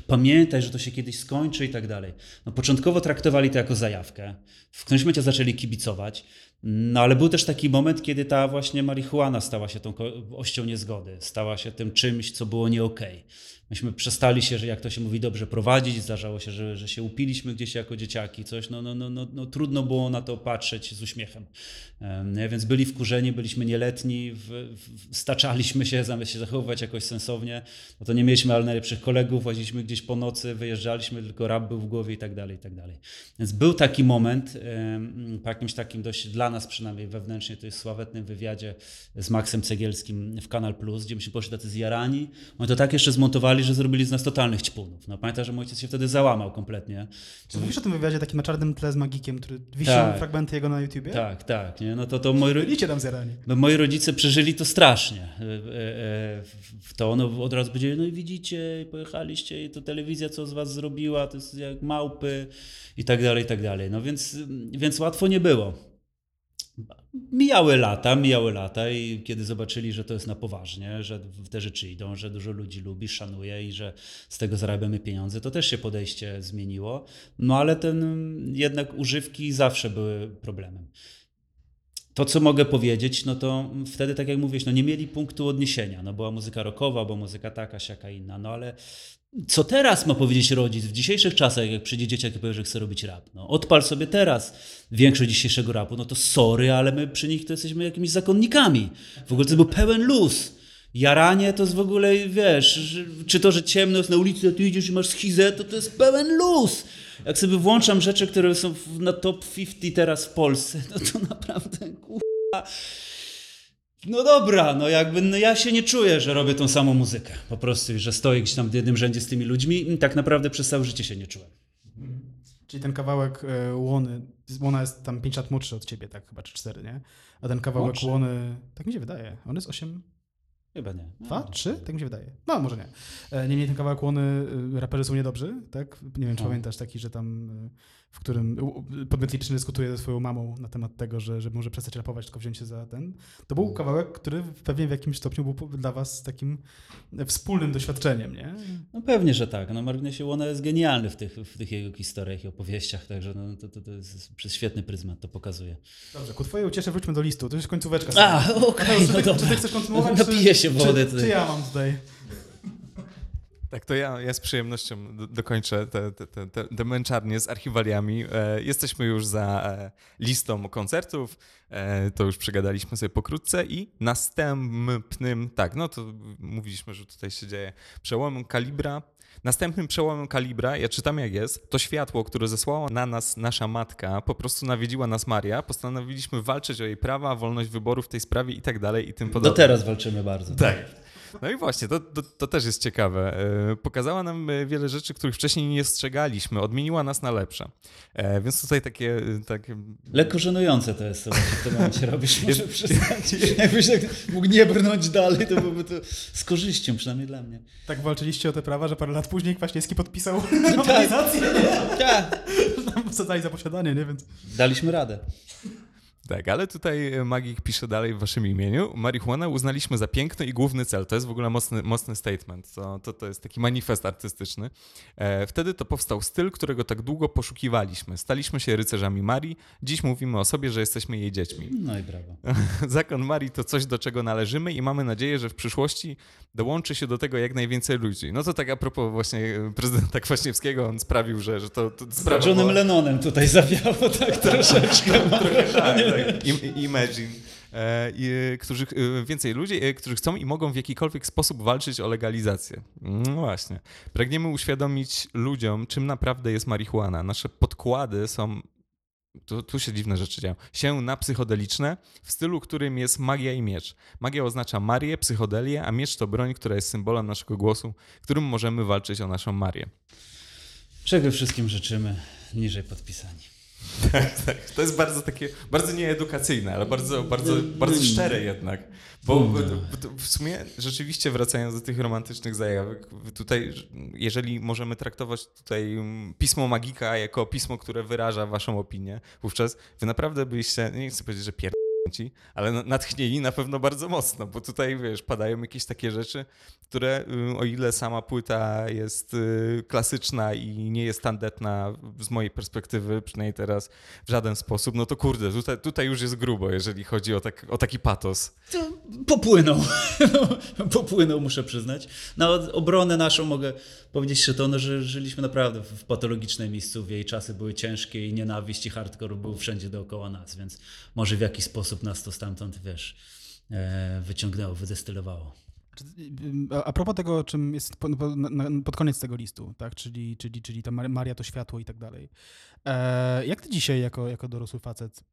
pamiętaj, że to się kiedyś skończy i tak dalej. No, początkowo traktowali to jako zajawkę. W którymś momencie zaczęli kibicować. No ale był też taki moment, kiedy ta właśnie marihuana stała się tą ością niezgody, stała się tym czymś, co było nie okej. Myśmy przestali się, że jak to się mówi, dobrze prowadzić. Zdarzało się, że, że się upiliśmy gdzieś jako dzieciaki, coś. No, no, no, no, no, trudno było na to patrzeć z uśmiechem. Em, nie? Więc byli wkurzeni, byliśmy nieletni, w, w, staczaliśmy się, zamiast się zachowywać jakoś sensownie. No to nie mieliśmy ale najlepszych kolegów, łaziliśmy gdzieś po nocy, wyjeżdżaliśmy, tylko rap był w głowie i tak dalej, i tak dalej. Więc był taki moment, em, po jakimś takim dość dla nas przynajmniej wewnętrznie, to jest sławetnym wywiadzie z Maxem Cegielskim w Kanal Plus, gdzie myśmy poszli tacy zjarani. Oni to tak jeszcze zmontowali, że zrobili z nas totalnych ćpunów. No pamiętam, że mój ojciec się wtedy załamał kompletnie. Czy mówisz o tym wywiadzie takim na czarnym tle z Magikiem, który wisią Tak. fragmenty jego na YouTubie? Tak, tak. Nie? No to, to moi, Byliście tam zjarani. no moi rodzice przeżyli to strasznie. E, e, e, to ono od razu powiedzieli, no i widzicie, pojechaliście i to telewizja co z was zrobiła, to jest jak małpy i tak dalej, i tak dalej. No więc, więc łatwo nie było. Mijały lata, mijały lata i kiedy zobaczyli, że to jest na poważnie, że te rzeczy idą, że dużo ludzi lubi, szanuje i że z tego zarabiamy pieniądze, to też się podejście zmieniło. No ale ten jednak używki zawsze były problemem. To, co mogę powiedzieć, no to wtedy, tak jak mówisz, no nie mieli punktu odniesienia. No była muzyka rockowa, była muzyka taka, siaka inna, no ale co teraz ma powiedzieć rodzic w dzisiejszych czasach, jak przyjdzie dzieciak i powie, że chce robić rap? No, odpal sobie teraz większość dzisiejszego rapu, no to sorry, ale my przy nich to jesteśmy jakimiś zakonnikami. W ogóle to był pełen luz. Jaranie to jest w ogóle, wiesz, czy to, że ciemno jest na ulicy, a ty idziesz i masz schizę, to to jest pełen luz. Jak sobie włączam rzeczy, które są na top 50 teraz w Polsce, no to naprawdę, kurwa, no dobra, no jakby no ja się nie czuję, że robię tą samą muzykę. Po prostu, że stoję gdzieś tam w jednym rzędzie z tymi ludźmi i tak naprawdę przez całe życie się nie czułem. Czyli ten kawałek e, Łony, Łona jest tam 5 lat młodszy od ciebie, tak chyba, czy 4, nie? A ten kawałek Młodszy. Łony, tak mi się wydaje, on jest 8, Chyba nie. 2, 3? Tak mi się wydaje. No, może nie. E, Niemniej ten kawałek Łony, e, raperzy są niedobrzy, tak? Nie wiem, czy No. pamiętasz taki, że tam, e, w którym podmiot liczny dyskutuje ze swoją mamą na temat tego, że, że może przestać rapować, tylko wziąć się za ten. To był kawałek, który pewnie w jakimś stopniu był dla was takim wspólnym doświadczeniem, nie? No pewnie, że tak. No Marginesie Łona jest genialny w tych, w tych jego historiach i opowieściach, także no, to, to, to jest przez świetny pryzmat to pokazuje. Dobrze, ku twojej uciesze wróćmy do listu. To jest końcóweczka. A, okej, czy, no ty, czy dobra. ty chcesz kontynuować? Napiję się wody czy, czy ja mam tutaj? Tak, to ja, ja z przyjemnością do, dokończę te, te, te, te, męczarnie z archiwaliami. E, jesteśmy już za e, listą koncertów, e, to już przegadaliśmy sobie pokrótce i następnym, tak, no to mówiliśmy, że tutaj się dzieje przełomem kalibra. Następnym przełomem kalibra, ja czytam jak jest, to światło, które zesłała na nas nasza matka, po prostu nawiedziła nas Maria, postanowiliśmy walczyć o jej prawa, wolność wyboru w tej sprawie i tak dalej i tym Do podobne. teraz walczymy bardzo. Tak. No i właśnie, to, to, to też jest ciekawe. E, Pokazała nam e, wiele rzeczy, których wcześniej nie ostrzegaliśmy, odmieniła nas na lepsze. E, Więc tutaj takie, takie Lekko żenujące to jest, co w tym momencie robisz. Może przyznać. Jakbyś tak mógł nie brnąć dalej, to byłoby to z korzyścią, przynajmniej dla mnie. Tak walczyliście o te prawa, że parę lat później Kwaśniewski podpisał nowelizację. Tak. Nam Zadali za posiadanie, nie? Więc Daliśmy radę. Tak, ale tutaj e, Magik pisze dalej w waszym imieniu. Marihuanę uznaliśmy za piękny i główny cel. To jest w ogóle mocny, mocny statement. To, to, to jest taki manifest artystyczny. E, wtedy to powstał styl, którego tak długo poszukiwaliśmy. Staliśmy się rycerzami Marii. Dziś mówimy o sobie, że jesteśmy jej dziećmi. No i brawo. Zakon Marii to coś, do czego należymy i mamy nadzieję, że w przyszłości dołączy się do tego jak najwięcej ludzi. No to tak a propos właśnie e, prezydenta Kwaśniewskiego, on sprawił, że, że to, to sprawa Johnem Lennonem tutaj zawiało tak troszeczkę. tak, tak. Im, imagine. E, i, którzy, e, więcej ludzi, e, którzy chcą i mogą w jakikolwiek sposób walczyć o legalizację. No właśnie. Pragniemy uświadomić ludziom, czym naprawdę jest marihuana. Nasze podkłady są tu, tu się dziwne rzeczy dzieją, się na psychodeliczne w stylu, którym jest magia i miecz. Magia oznacza Marię, psychodelię, a miecz to broń, która jest symbolem naszego głosu, którym możemy walczyć o naszą Marię. Czego wszystkim życzymy, niżej podpisani. Tak, tak. To jest bardzo takie, bardzo nieedukacyjne, ale bardzo, bardzo, bardzo szczere jednak. Bo w- sumie rzeczywiście wracając do tych romantycznych zajawek, tutaj, jeżeli możemy traktować tutaj mm, pismo magika jako pismo, które wyraża waszą opinię, wówczas wy naprawdę byliście, nie chcę powiedzieć, że pier... ale na- natchnieni na pewno bardzo mocno, bo tutaj, wiesz, padają jakieś takie rzeczy, które y, o ile sama płyta jest y, klasyczna i nie jest tandetna z mojej perspektywy, przynajmniej teraz w żaden sposób, no to kurde, tutaj, tutaj już jest grubo, jeżeli chodzi o, tak, o taki patos. To popłynął. popłynął, muszę przyznać. Na obronę naszą mogę powiedzieć że to, no, że żyliśmy naprawdę w patologicznej miejscowie i czasy były ciężkie i nienawiść i hardcore był wszędzie dookoła nas, więc może w jakiś sposób nas to stamtąd, wiesz, e, wyciągnęło, wydestylowało. Czy- A a propos tego, czym jest pod koniec tego listu, tak? czyli, czyli, czyli ta Mar- Maria to światło i tak dalej. E, jak ty dzisiaj jako, jako dorosły facet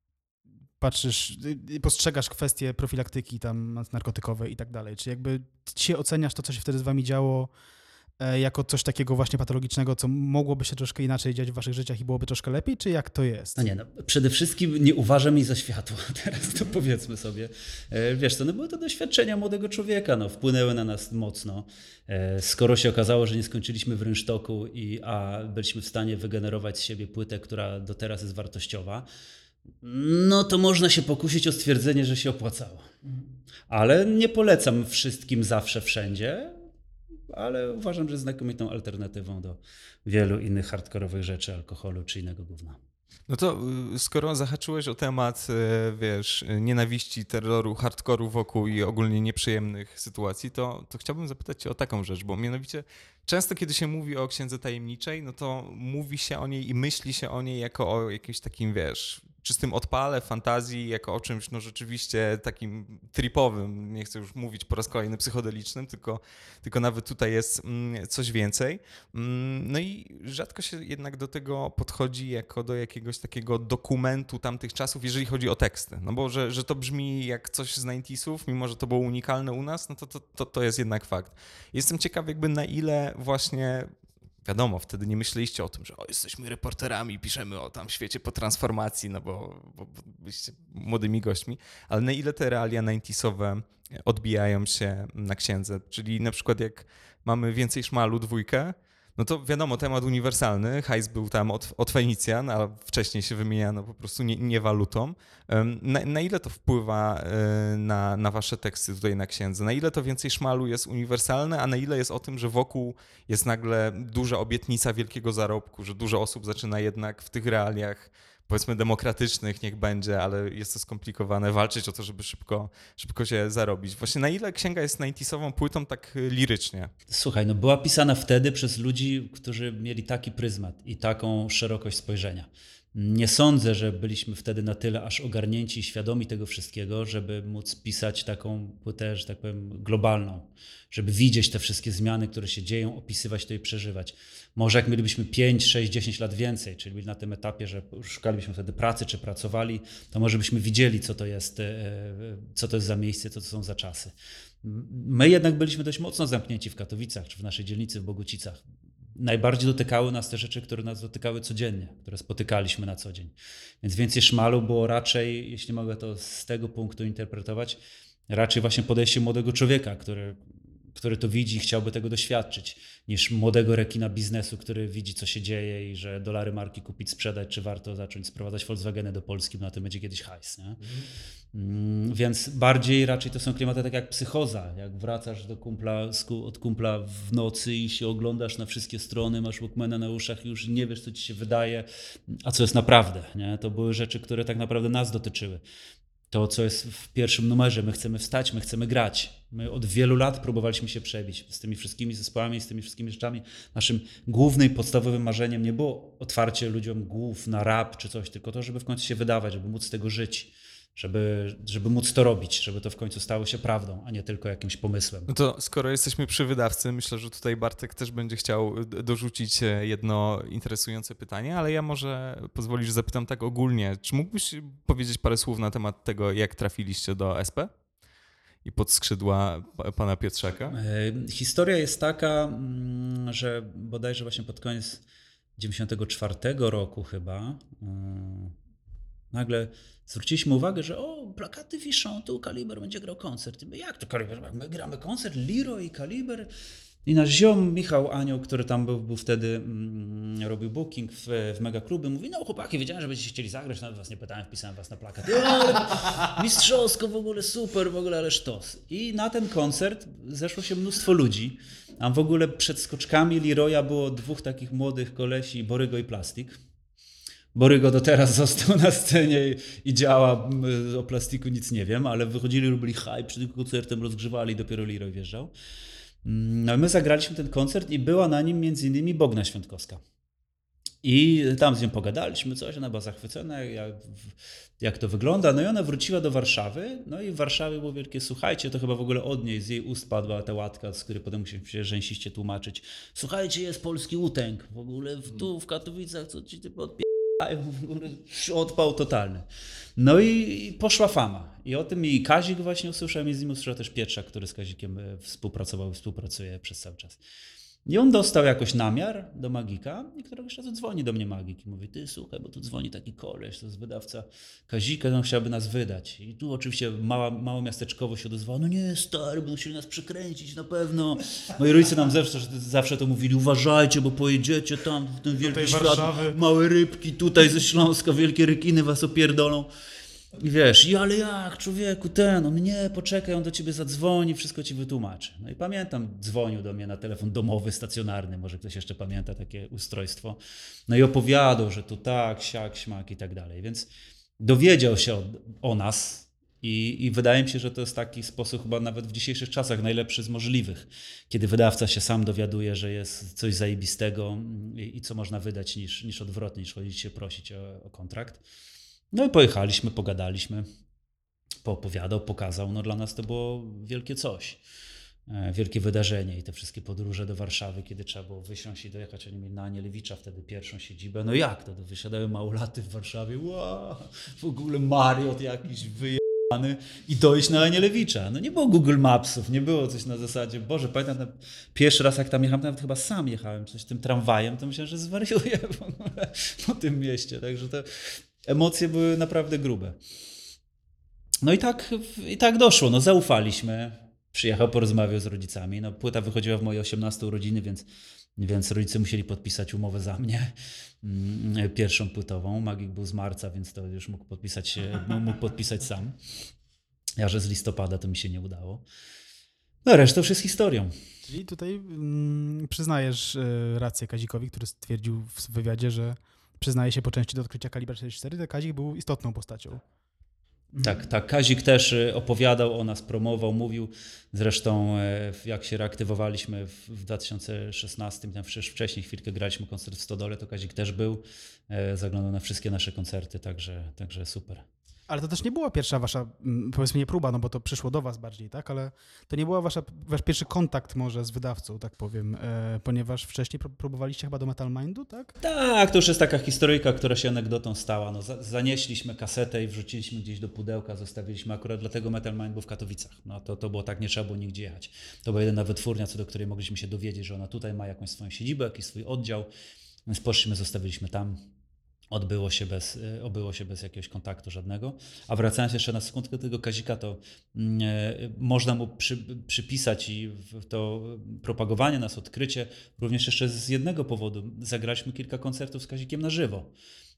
patrzysz, y, y, postrzegasz kwestie profilaktyki tam narkotykowej i tak dalej? Czy jakby dzisiaj oceniasz to, co się wtedy z wami działo jako coś takiego właśnie patologicznego, co mogłoby się troszkę inaczej dziać w waszych życiach i byłoby troszkę lepiej, czy jak to jest? No nie, no, przede wszystkim nie uważam jej za światło, teraz to powiedzmy sobie. E, Wiesz co, no były to doświadczenia młodego człowieka, no, wpłynęły na nas mocno. E, Skoro się okazało, że nie skończyliśmy w rynsztoku, i, a byliśmy w stanie wygenerować z siebie płytę, która do teraz jest wartościowa, no to można się pokusić o stwierdzenie, że się opłacało. Ale nie polecam wszystkim zawsze, wszędzie, ale uważam, że znakomitą alternatywą do wielu innych hardkorowych rzeczy, alkoholu czy innego gówna. No to y, skoro zahaczyłeś o temat, y, wiesz, nienawiści, terroru, hardkoru wokół i ogólnie nieprzyjemnych sytuacji, to, to chciałbym zapytać cię o taką rzecz, bo mianowicie często kiedy się mówi o księdze tajemniczej, no to mówi się o niej i myśli się o niej jako o jakimś takim, wiesz, czystym odpale, fantazji, jako o czymś, no rzeczywiście takim tripowym, nie chcę już mówić po raz kolejny psychodelicznym, tylko, tylko nawet tutaj jest mm, coś więcej. Mm, No i rzadko się jednak do tego podchodzi jako do jakiegoś takiego dokumentu tamtych czasów, jeżeli chodzi o teksty. No bo że, że to brzmi jak coś z 90sów, mimo że to było unikalne u nas, no to, to, to, to jest jednak fakt. Jestem ciekaw jakby na ile właśnie wiadomo, wtedy nie myśleliście o tym, że o, jesteśmy reporterami, piszemy o tam świecie po transformacji, no bo, bo, bo byliście młodymi gośćmi, ale na ile te realia 90sowe odbijają się na księdze? Czyli na przykład jak mamy więcej szmalu dwójkę, no to wiadomo, temat uniwersalny, hajs był tam od, od Fenicjan, a wcześniej się wymieniano po prostu nie, nie walutą. Na, na ile to wpływa e, na, na wasze teksty tutaj na księdze? Na ile to więcej szmalu jest uniwersalne, a na ile jest o tym, że wokół jest nagle duża obietnica wielkiego zarobku, że dużo osób zaczyna jednak w tych realiach powiedzmy demokratycznych, niech będzie, ale jest to skomplikowane, walczyć o to, żeby szybko, szybko się zarobić. Właśnie na ile księga jest 90sową płytą tak y, lirycznie? Słuchaj, no była pisana wtedy przez ludzi, którzy mieli taki pryzmat i taką szerokość spojrzenia. Nie sądzę, że byliśmy wtedy na tyle aż ogarnięci i świadomi tego wszystkiego, żeby móc pisać taką płytę, że tak powiem, globalną, żeby widzieć te wszystkie zmiany, które się dzieją, opisywać to i przeżywać. Może jak mielibyśmy 5, 6, 10 lat więcej, czyli byli na tym etapie, że szukalibyśmy wtedy pracy czy pracowali, to może byśmy widzieli, co to jest, e, co to jest za miejsce, co to są za czasy. My jednak byliśmy dość mocno zamknięci w Katowicach czy w naszej dzielnicy w Bogucicach. Najbardziej dotykały nas te rzeczy, które nas dotykały codziennie, które spotykaliśmy na co dzień. Więc więcej szmalu było raczej, jeśli mogę to z tego punktu interpretować, raczej właśnie podejście młodego człowieka, który, który to widzi i chciałby tego doświadczyć, niż młodego rekina biznesu, który widzi, co się dzieje i że dolary marki kupić, sprzedać, czy warto zacząć sprowadzać Volkswageny do Polski, bo na tym będzie kiedyś hajs. Nie? Mm, Więc bardziej raczej to są klimaty tak jak psychoza. Jak wracasz do kumpla, od kumpla w nocy i się oglądasz na wszystkie strony, masz Walkmana na uszach i już nie wiesz, co ci się wydaje, a co jest naprawdę. Nie? To były rzeczy, które tak naprawdę nas dotyczyły. To, co jest w pierwszym numerze, my chcemy wstać, my chcemy grać. My od wielu lat próbowaliśmy się przebić z tymi wszystkimi zespołami, z tymi wszystkimi rzeczami. Naszym głównym, podstawowym marzeniem nie było otwarcie ludziom głów na rap czy coś, tylko to, żeby w końcu się wydawać, żeby móc z tego żyć żeby, żeby móc to robić, żeby to w końcu stało się prawdą, a nie tylko jakimś pomysłem. No to skoro jesteśmy przy wydawcy, myślę, że tutaj Bartek też będzie chciał d- dorzucić e, jedno interesujące pytanie, ale ja może pozwolisz, zapytam tak ogólnie. Czy mógłbyś powiedzieć parę słów na temat tego, jak trafiliście do SP i pod skrzydła pa- pana Piotrzaka? E, Historia jest taka, mm, że bodajże właśnie pod koniec 94 roku chyba mm, nagle zwróciliśmy uwagę, że o, plakaty wiszą, tu Kaliber będzie grał koncert. I my, jak to Kaliber? My gramy koncert, Liro i Kaliber? I nasz ziom Michał Anioł, który tam był, był wtedy, mm, robił booking w, w megakluby, mówi, no chłopaki, wiedziałem, że będziecie chcieli zagrać, nawet was nie pytałem, wpisałem was na plakat. Mistrzowsko, w ogóle super, w ogóle ale sztos. I na ten koncert zeszło się mnóstwo ludzi, a w ogóle przed skoczkami Leroya było dwóch takich młodych kolesi, Borygo i Plastik. Borygo do teraz został na scenie i, i działa, m, o plastiku nic nie wiem, ale wychodzili, robili hype, przed tym koncertem rozgrzewali, dopiero Leroy wjeżdżał. Mm, No i my zagraliśmy ten koncert i była na nim między innymi Bogna Świątkowska. I tam z nią pogadaliśmy coś, ona była zachwycona, jak, jak to wygląda. No i ona wróciła do Warszawy, no i w Warszawie było wielkie, słuchajcie, to chyba w ogóle od niej, z jej ust padła ta łatka, z której potem musimy się rzęsiście tłumaczyć. Słuchajcie, jest polski utęg, w ogóle w, tu w Katowicach, co ci ty ogóle odpał totalny. No i, poszła fama. I o tym i Kazik właśnie usłyszał, i z nim usłyszał też Pietrzak, który z Kazikiem e, współpracował i współpracuje przez cały czas. I on dostał jakoś namiar do Magika i któregoś razu dzwoni do mnie Magik i mówi, ty słuchaj, bo tu dzwoni taki koleś, to jest wydawca Kazika, on chciałby nas wydać. I tu oczywiście mała, mało miasteczkowo się odezwało, no nie stary, będą chcieli nas przykręcić na pewno. Moi rodzice nam zawsze, zawsze to mówili, uważajcie, bo pojedziecie tam w ten wielki świat, małe rybki tutaj ze Śląska, wielkie rykiny was opierdolą. I wiesz, i ale jak, człowieku, ten, on nie, poczekaj, on do ciebie zadzwoni, wszystko ci wytłumaczy. No i pamiętam, dzwonił do mnie na telefon domowy, stacjonarny, może ktoś jeszcze pamięta takie ustrojstwo. No i opowiadał, że tu tak, siak, śmak i tak dalej. Więc dowiedział się o, o nas i, i wydaje mi się, że to jest taki sposób chyba nawet w dzisiejszych czasach najlepszy z możliwych, kiedy wydawca się sam dowiaduje, że jest coś zajebistego i, i co można wydać niż, niż odwrotnie, niż chodzić się prosić o, o kontrakt. No i pojechaliśmy, pogadaliśmy, poopowiadał, pokazał. No dla nas to było wielkie coś. E, Wielkie wydarzenie i te wszystkie podróże do Warszawy, kiedy trzeba było wysiąść i dojechać. Oni mieli na Anielewicza wtedy pierwszą siedzibę. No jak to? to wysiadały małolaty w Warszawie. Wow, w ogóle Mariot jakiś wyjebany i dojść na Anielewicza. No nie było Google Mapsów, nie było coś na zasadzie. Boże, pamiętam ten pierwszy raz jak tam jechałem, nawet chyba sam jechałem coś tym tramwajem, to myślałem, że zwariuję w ogóle po tym mieście. Także te emocje były naprawdę grube. No i tak, i tak doszło. No zaufaliśmy. Przyjechał, porozmawiał z rodzicami. No, płyta wychodziła w moje 18 urodziny, więc, więc rodzice musieli podpisać umowę za mnie. Mm, Pierwszą płytową. Magik był z marca, więc to już mógł podpisać, mógł podpisać sam. Ja, że z listopada to mi się nie udało. No reszta już jest historią. Czyli tutaj mm, przyznajesz y, rację Kazikowi, który stwierdził w wywiadzie, że przyznaje się po części do odkrycia Kalibra 44, to Kazik był istotną postacią. Tak, tak. Kazik też y, opowiadał o nas, promował, mówił. Zresztą e, jak się reaktywowaliśmy w w 2016, tam wcześ- wcześniej chwilkę graliśmy koncert w Stodole, to Kazik też był. E, Zaglądał na wszystkie nasze koncerty, także, także super. Ale to też nie była pierwsza wasza, mm, powiedzmy nie próba, no bo to przyszło do was bardziej, tak? Ale to nie była wasza, wasz pierwszy kontakt może z wydawcą, tak powiem, e, ponieważ wcześniej pró- próbowaliście chyba do Metal Mindu, tak? Tak, to już jest taka historyjka, która się anegdotą stała. No, za, zanieśliśmy kasetę i wrzuciliśmy gdzieś do pudełka, zostawiliśmy akurat dlatego Metal Mind był w Katowicach. No, to, to było tak, nie trzeba było nigdzie jechać. To była jedyna wytwórnia, co do której mogliśmy się dowiedzieć, że ona tutaj ma jakąś swoją siedzibę, jakiś swój oddział. Więc poszliśmy, zostawiliśmy tam. Odbyło się, bez, y, obyło się bez jakiegoś kontaktu żadnego. A wracając jeszcze na sekundkę tego Kazika, to mm, e, można mu przy, przypisać i to propagowanie nas, odkrycie również jeszcze z jednego powodu. Zagraliśmy kilka koncertów z Kazikiem na żywo.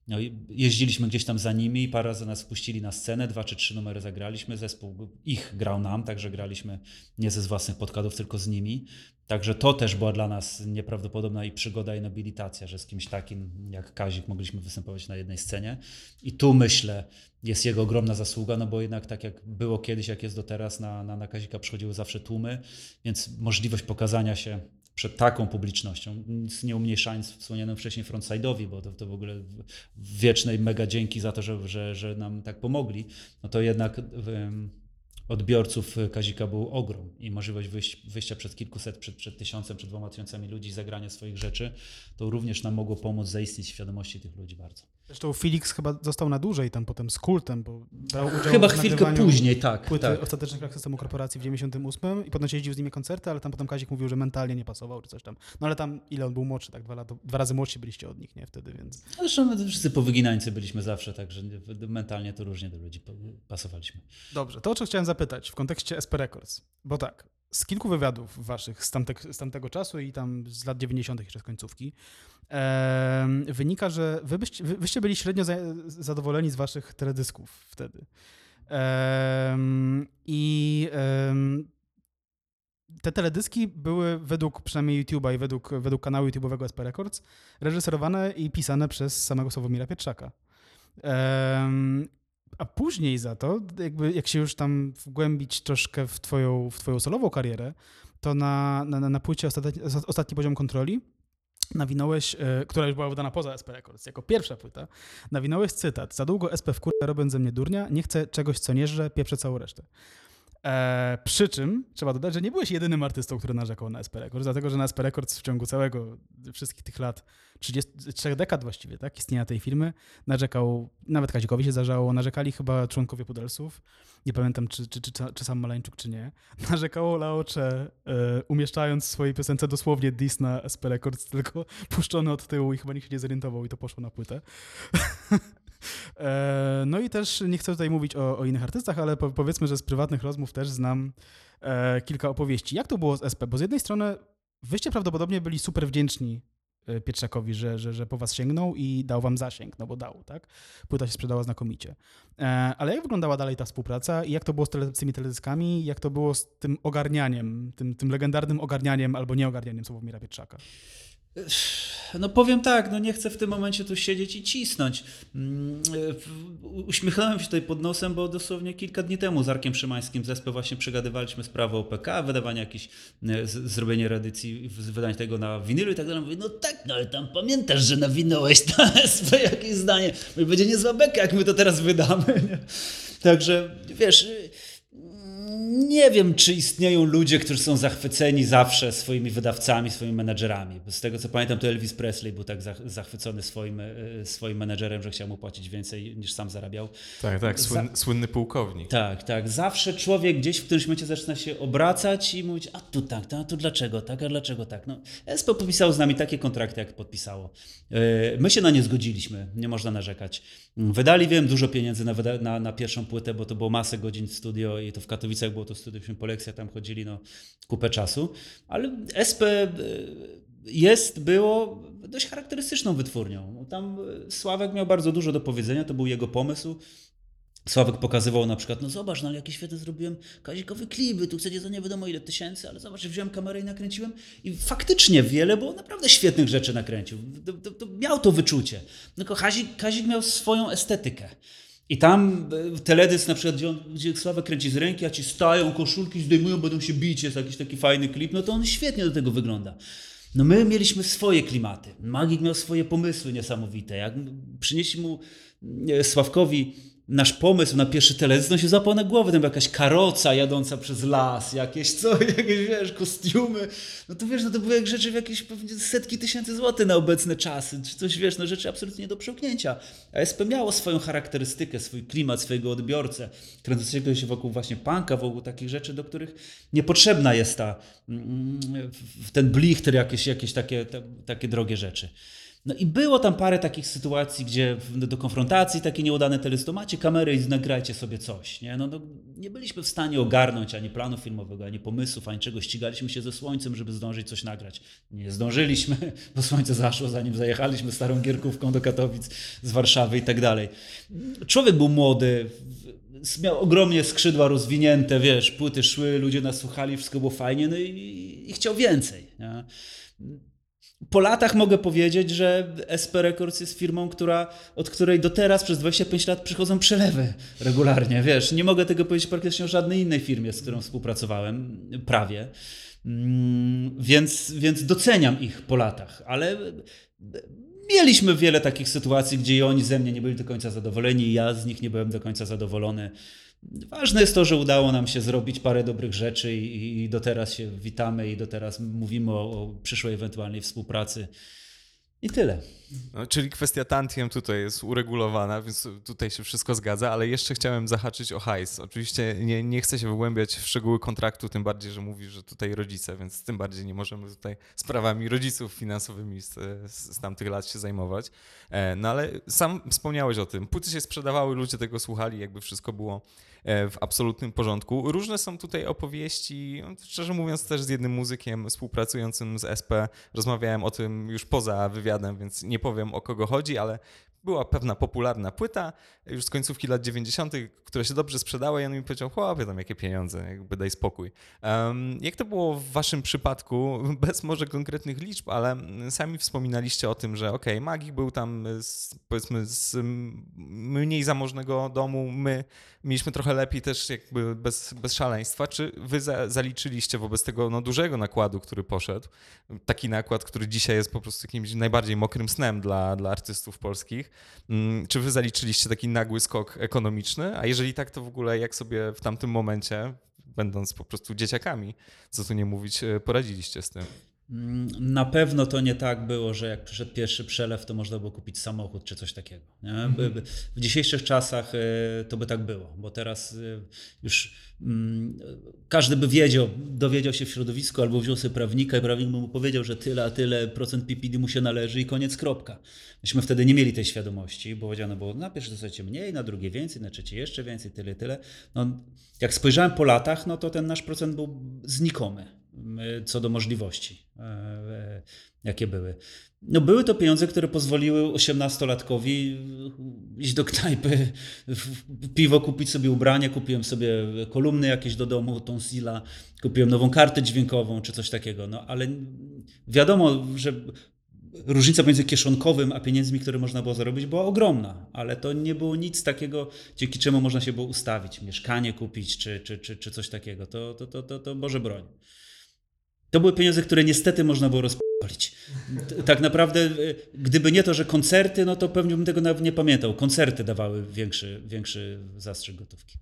No, jeździliśmy gdzieś tam za nimi i parę razy nas wpuścili na scenę, dwa czy trzy numery zagraliśmy, zespół ich grał nam, także graliśmy nie ze własnych podkładów, tylko z nimi. Także to też była dla nas nieprawdopodobna i przygoda i nobilitacja, że z kimś takim jak Kazik mogliśmy występować na jednej scenie. I tu myślę, jest jego ogromna zasługa, no bo jednak tak jak było kiedyś, jak jest do teraz, na, na, na Kazika przychodziły zawsze tłumy, więc możliwość pokazania się przed taką publicznością, nic nie umniejszając wspomnianym wcześniej frontside'owi, bo to, to w ogóle wiecznej mega dzięki za to, że, że, że nam tak pomogli, no to jednak odbiorców Kazika był ogrom i możliwość wyjść, wyjścia przed kilkuset, przed, przed tysiącem, przed dwoma tysiącami ludzi, zagrania swoich rzeczy, to również nam mogło pomóc zaistnieć w świadomości tych ludzi bardzo. Zresztą Felix chyba został na dłużej tam potem z kultem, bo brał udział Chyba w chwilkę później, tak. Płyty tak. ostatecznych krok systemu korporacji w 98 i potem się jeździł z nimi koncerty, ale tam potem Kazik mówił, że mentalnie nie pasował czy coś tam. No ale tam ile on był młodszy, tak dwa, lata, dwa razy młodsi byliście od nich, nie wtedy, więc. Zresztą my wszyscy powyginańcy byliśmy zawsze, także mentalnie to różnie do ludzi pasowaliśmy. Dobrze, to o co chciałem zapytać w kontekście SP Records, bo tak, z kilku wywiadów waszych z, tamte, z tamtego czasu i tam z lat 90. jeszcze z końcówki, e, wynika, że wy byście, wy, wyście byli średnio za, zadowoleni z waszych teledysków wtedy. E, I e, te teledyski były według przynajmniej YouTube'a i według, według kanału YouTube'owego SP Records reżyserowane i pisane przez samego Sławomira Pietrzaka. A później za to, jakby jak się już tam wgłębić troszkę w twoją, w twoją solową karierę, to na, na, na płycie ostatni, ostatni poziom kontroli nawinąłeś, e, która już była wydana poza SP Records, jako pierwsza płyta, nawinąłeś cytat. Za długo SP w kurę robią ze mnie durnia, nie chcę czegoś, co nie żre, pieprzę całą resztę. E, przy czym trzeba dodać, że nie byłeś jedynym artystą, który narzekał na SP Records, dlatego że na SP Records w ciągu całego, wszystkich tych lat, 33 dekad właściwie, tak, istnienia tej firmy, narzekał, nawet Kazikowi się zdarzało, narzekali chyba członkowie Pudelsów, nie pamiętam czy, czy, czy, czy sam Maleńczuk, czy nie, narzekało Laocze, e, umieszczając w swojej piosence dosłownie dis na SP Records, tylko puszczony od tyłu i chyba nikt się nie zorientował i to poszło na płytę. E, no i też nie chcę tutaj mówić o, o innych artystach, ale po, powiedzmy, że z prywatnych rozmów też znam e, kilka opowieści. Jak to było z SP? Bo z jednej strony wyście prawdopodobnie byli super wdzięczni e, Pietrzakowi, że, że, że po was sięgnął i dał wam zasięg, no bo dał, tak? Płyta się sprzedała znakomicie. Ale jak wyglądała dalej ta współpraca i jak to było z, tele, z tymi teledyskami, jak to było z tym ogarnianiem, tym, tym legendarnym ogarnianiem albo nieogarnianiem Sławomira Pietrzaka? No powiem tak, no nie chcę w tym momencie tu siedzieć i cisnąć. Mm, uśmiechnąłem się tutaj pod nosem, bo dosłownie kilka dni temu z Arkiem Szymańskim zespół właśnie przegadywaliśmy sprawę OPK, wydawanie jakichś, e, zrobienie reedycji, wydanie tego na winylu i tak dalej. Mówię, no tak, no ale tam pamiętasz, że nawinąłeś na SP jakieś zdanie. Mówię, będzie niezła beka, jak my to teraz wydamy. Także wiesz nie wiem, czy istnieją ludzie, którzy są zachwyceni zawsze swoimi wydawcami, swoimi menedżerami. Bo z tego co pamiętam, to Elvis Presley był tak zachwycony swoim, e, swoim menedżerem, że chciał mu płacić więcej niż sam zarabiał. Tak, tak, słynny, Za... słynny pułkownik. Tak, tak. Zawsze człowiek gdzieś w którymś momencie zaczyna się obracać i mówić, a tu tak, a tu dlaczego tak, a dlaczego tak. No, ESPO podpisało z nami takie kontrakty, jak podpisało. E, my się na nie zgodziliśmy, nie można narzekać. Wydali, wiem, dużo pieniędzy na, na, na pierwszą płytę, bo to było masę godzin w studio i to w Katowicach było to studium po lekcjach, tam chodzili no, kupę czasu, ale SP e, jest, było dość charakterystyczną wytwórnią. Tam Sławek miał bardzo dużo do powiedzenia, to był jego pomysł. Sławek pokazywał na przykład, no zobacz, no ale jakie świetne zrobiłem kazikowe klipy, tu chcecie za nie wiadomo ile tysięcy, ale zobacz, wziąłem kamerę i nakręciłem i faktycznie wiele, bo naprawdę świetnych rzeczy nakręcił. To, to, to miał to wyczucie. Tylko Kazik, Kazik miał swoją estetykę. I tam e, teledysk na przykład, gdzie, on, gdzie Sławek kręci z ręki, a ci stają, koszulki zdejmują, będą się bić, jest jakiś taki fajny klip, no to on świetnie do tego wygląda. No my mieliśmy swoje klimaty. Magik miał swoje pomysły niesamowite. Jak przynieśli mu e, Sławkowi nasz pomysł na pierwszy teledysk, no się zapał na głowę, tam jakaś karoca jadąca przez las, jakieś co, jakieś wiesz, kostiumy, no to wiesz, no to były jak rzeczy w jakieś pewnie setki tysięcy złotych na obecne czasy, czy coś wiesz, no rzeczy absolutnie nie do przełknięcia. A SP miało swoją charakterystykę, swój klimat, swojego odbiorcę, kręcącego się wokół właśnie punka, wokół takich rzeczy, do których niepotrzebna jest ta, mm, ten blichter, jakieś, jakieś takie, takie drogie rzeczy. No i było tam parę takich sytuacji, gdzie do konfrontacji takie nieudane telesto, macie kamerę i nagrajcie sobie coś. Nie? No, no, nie byliśmy w stanie ogarnąć ani planu filmowego, ani pomysłów, ani czego. Ścigaliśmy się ze słońcem, żeby zdążyć coś nagrać. Nie zdążyliśmy, bo słońce zaszło, zanim zajechaliśmy starą gierkówką do Katowic z Warszawy i tak dalej. Człowiek był młody, miał ogromnie skrzydła rozwinięte, wiesz, płyty szły, ludzie nas słuchali, wszystko było fajnie, no i, i chciał więcej. Nie? Po latach mogę powiedzieć, że SP Records jest firmą, która, od której do teraz przez 25 lat przychodzą przelewy regularnie. Wiesz, nie mogę tego powiedzieć praktycznie o żadnej innej firmie, z którą współpracowałem, prawie. Mm, Więc, więc doceniam ich po latach, ale mieliśmy wiele takich sytuacji, gdzie oni ze mnie nie byli do końca zadowoleni, ja z nich nie byłem do końca zadowolony. Ważne jest to, że udało nam się zrobić parę dobrych rzeczy i, i do teraz się witamy i do teraz mówimy o, o przyszłej ewentualnej współpracy. I tyle. No, czyli kwestia tantiem tutaj jest uregulowana, więc tutaj się wszystko zgadza, ale jeszcze chciałem zahaczyć o hajs. Oczywiście nie, nie chcę się wgłębiać w szczegóły kontraktu, tym bardziej, że mówisz, że tutaj rodzice, więc tym bardziej nie możemy tutaj sprawami rodziców finansowymi z, z, tamtych lat się zajmować. E, No ale sam wspomniałeś o tym. Płyty się sprzedawały, ludzie tego słuchali, jakby wszystko było w absolutnym porządku. Różne są tutaj opowieści, no, szczerze mówiąc też z jednym muzykiem współpracującym z SP. Rozmawiałem o tym już poza wywiadem, więc nie powiem o kogo chodzi, ale była pewna popularna płyta już z końcówki lat 90., która się dobrze sprzedała i on mi powiedział, chłopie, tam jakie pieniądze, jakby daj spokój. Um, jak to było w waszym przypadku, bez może konkretnych liczb, ale sami wspominaliście o tym, że okay, Magik był tam z, powiedzmy z mniej zamożnego domu, my mieliśmy trochę lepiej też jakby bez, bez szaleństwa. Czy wy za, zaliczyliście wobec tego no, dużego nakładu, który poszedł, taki nakład, który dzisiaj jest po prostu jakimś najbardziej mokrym snem dla, dla artystów polskich, czy wy zaliczyliście taki nagły skok ekonomiczny? A jeżeli tak, to w ogóle jak sobie w tamtym momencie, będąc po prostu dzieciakami, co tu nie mówić, poradziliście z tym? Na pewno to nie tak było, że jak przyszedł pierwszy przelew, to można było kupić samochód czy coś takiego. Mhm. W dzisiejszych czasach to by tak było, bo teraz już każdy by wiedział, dowiedział się w środowisku albo wziął sobie prawnika i prawnik by mu powiedział, że tyle, a tyle procent PPD mu się należy i koniec, kropka. Myśmy wtedy nie mieli tej świadomości, bo powiedziano było, na pierwsze dostajecie mniej, na drugie więcej, na trzecie jeszcze więcej, tyle, tyle. No, jak spojrzałem po latach, no to ten nasz procent był znikomy co do możliwości, jakie były. No były to pieniądze, które pozwoliły 18-latkowi iść do knajpy, piwo kupić sobie ubranie, kupiłem sobie kolumny jakieś do domu, Zilla, kupiłem nową kartę dźwiękową czy coś takiego, no ale wiadomo, że różnica między kieszonkowym a pieniędzmi, które można było zarobić, była ogromna, ale to nie było nic takiego, dzięki czemu można się było ustawić, mieszkanie kupić czy, czy, czy, czy coś takiego. To, to, to, to, to Boże broń. To były pieniądze, które niestety można było rozpalić. Tak naprawdę, gdyby nie to, że koncerty, no to pewnie bym tego nawet nie pamiętał. Koncerty dawały większy, większy zastrzyk gotówki.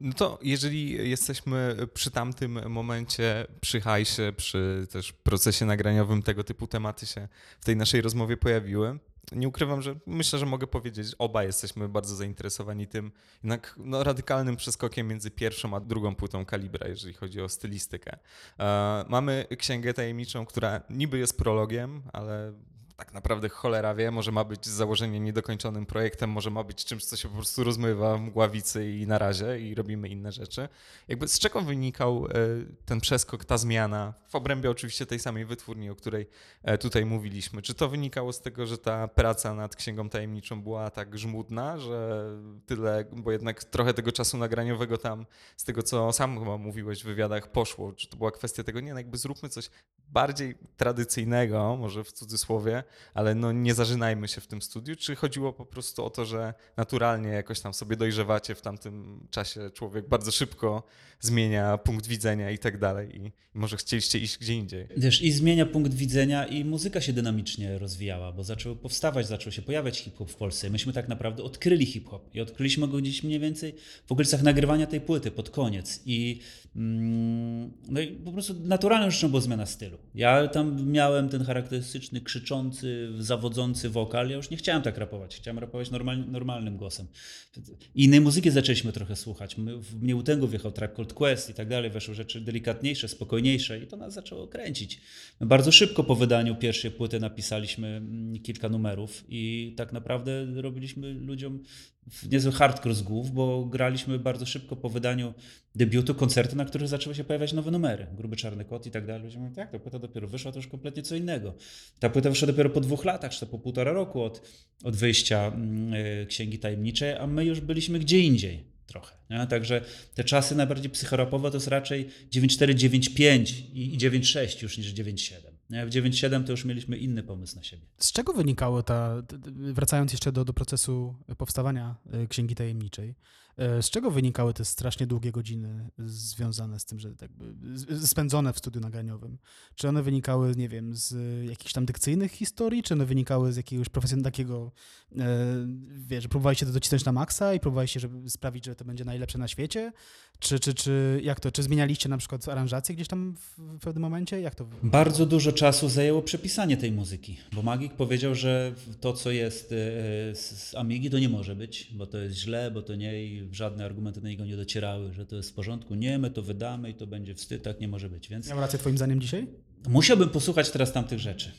No to jeżeli jesteśmy przy tamtym momencie, przy hajsie, przy też procesie nagraniowym, tego typu tematy się w tej naszej rozmowie pojawiły, nie ukrywam, że myślę, że mogę powiedzieć, oba jesteśmy bardzo zainteresowani tym jednak no, radykalnym przeskokiem między pierwszą a drugą płytą Kalibra, jeżeli chodzi o stylistykę. E, mamy Księgę Tajemniczą, która niby jest prologiem, ale tak naprawdę cholera wie, może ma być z niedokończonym projektem, może ma być czymś, co się po prostu rozmywa w mgławicy i na razie i robimy inne rzeczy. Jakby z czego wynikał ten przeskok, ta zmiana w obrębie oczywiście tej samej wytwórni, o której tutaj mówiliśmy? Czy to wynikało z tego, że ta praca nad Księgą Tajemniczą była tak żmudna, że tyle, bo jednak trochę tego czasu nagraniowego tam, z tego co sam chyba mówiłeś w wywiadach, poszło? Czy to była kwestia tego, nie, no jakby zróbmy coś bardziej tradycyjnego, może w cudzysłowie, ale no nie zażynajmy się w tym studiu, czy chodziło po prostu o to, że naturalnie jakoś tam sobie dojrzewacie w tamtym czasie, człowiek bardzo szybko zmienia punkt widzenia i tak dalej i może chcieliście iść gdzie indziej. Wiesz, i zmienia punkt widzenia i muzyka się dynamicznie rozwijała, bo zaczął powstawać, zaczął się pojawiać hip-hop w Polsce. Myśmy tak naprawdę odkryli hip-hop i odkryliśmy go gdzieś mniej więcej w okolicach nagrywania tej płyty pod koniec i, mm, no i po prostu naturalną rzeczą była zmiana stylu. Ja tam miałem ten charakterystyczny, krzyczący, zawodzący wokal, ja już nie chciałem tak rapować, chciałem rapować normal, normalnym głosem. Innej muzyki zaczęliśmy trochę słuchać. My, w mnie Utęgu wjechał track Cold Quest i tak dalej, weszły rzeczy delikatniejsze, spokojniejsze i to nas zaczęło kręcić. My bardzo szybko po wydaniu pierwszej płyty napisaliśmy kilka numerów i tak naprawdę robiliśmy ludziom niezły hardcore z głów, bo graliśmy bardzo szybko po wydaniu debiutu koncerty, na których zaczęły się pojawiać nowe numery. Gruby Czarny Kot i tak dalej. Ludzie mówią, tak, ta płyta dopiero wyszła, to już kompletnie co innego. Ta płyta wyszła dopiero po dwóch latach, czy to po półtora roku od, od wyjścia y, Księgi Tajemniczej, a my już byliśmy gdzie indziej trochę. Nie? Także te czasy najbardziej psychorapowe to jest raczej 9.4, 9.5 i 9.6 już niż 9.7. W 9.7 to już mieliśmy inny pomysł na siebie. Z czego wynikało ta, wracając jeszcze do, do procesu powstawania y, Księgi Tajemniczej, y, z czego wynikały te strasznie długie godziny związane z tym, że jakby spędzone w studiu nagraniowym? Czy one wynikały, nie wiem, z jakichś tam dykcyjnych historii, czy one wynikały z jakiegoś profesjonalnego takiego, y, wiesz, próbowaliście to docisnąć na maksa i próbowaliście, żeby sprawić, że to będzie najlepsze na świecie? Czy, czy, czy jak to, czy zmienialiście na przykład aranżację gdzieś tam w, pewnym momencie? Jak to Bardzo dużo czasu zajęło przepisanie tej muzyki, bo Magik powiedział, że to, co jest e, z z Amigi, to nie może być, bo to jest źle, bo to nie i żadne argumenty do niego nie docierały, że to jest w porządku. Nie, my to wydamy i to będzie wstyd, tak nie może być. Więc miał rację twoim zdaniem dzisiaj? musiałbym posłuchać teraz tamtych rzeczy.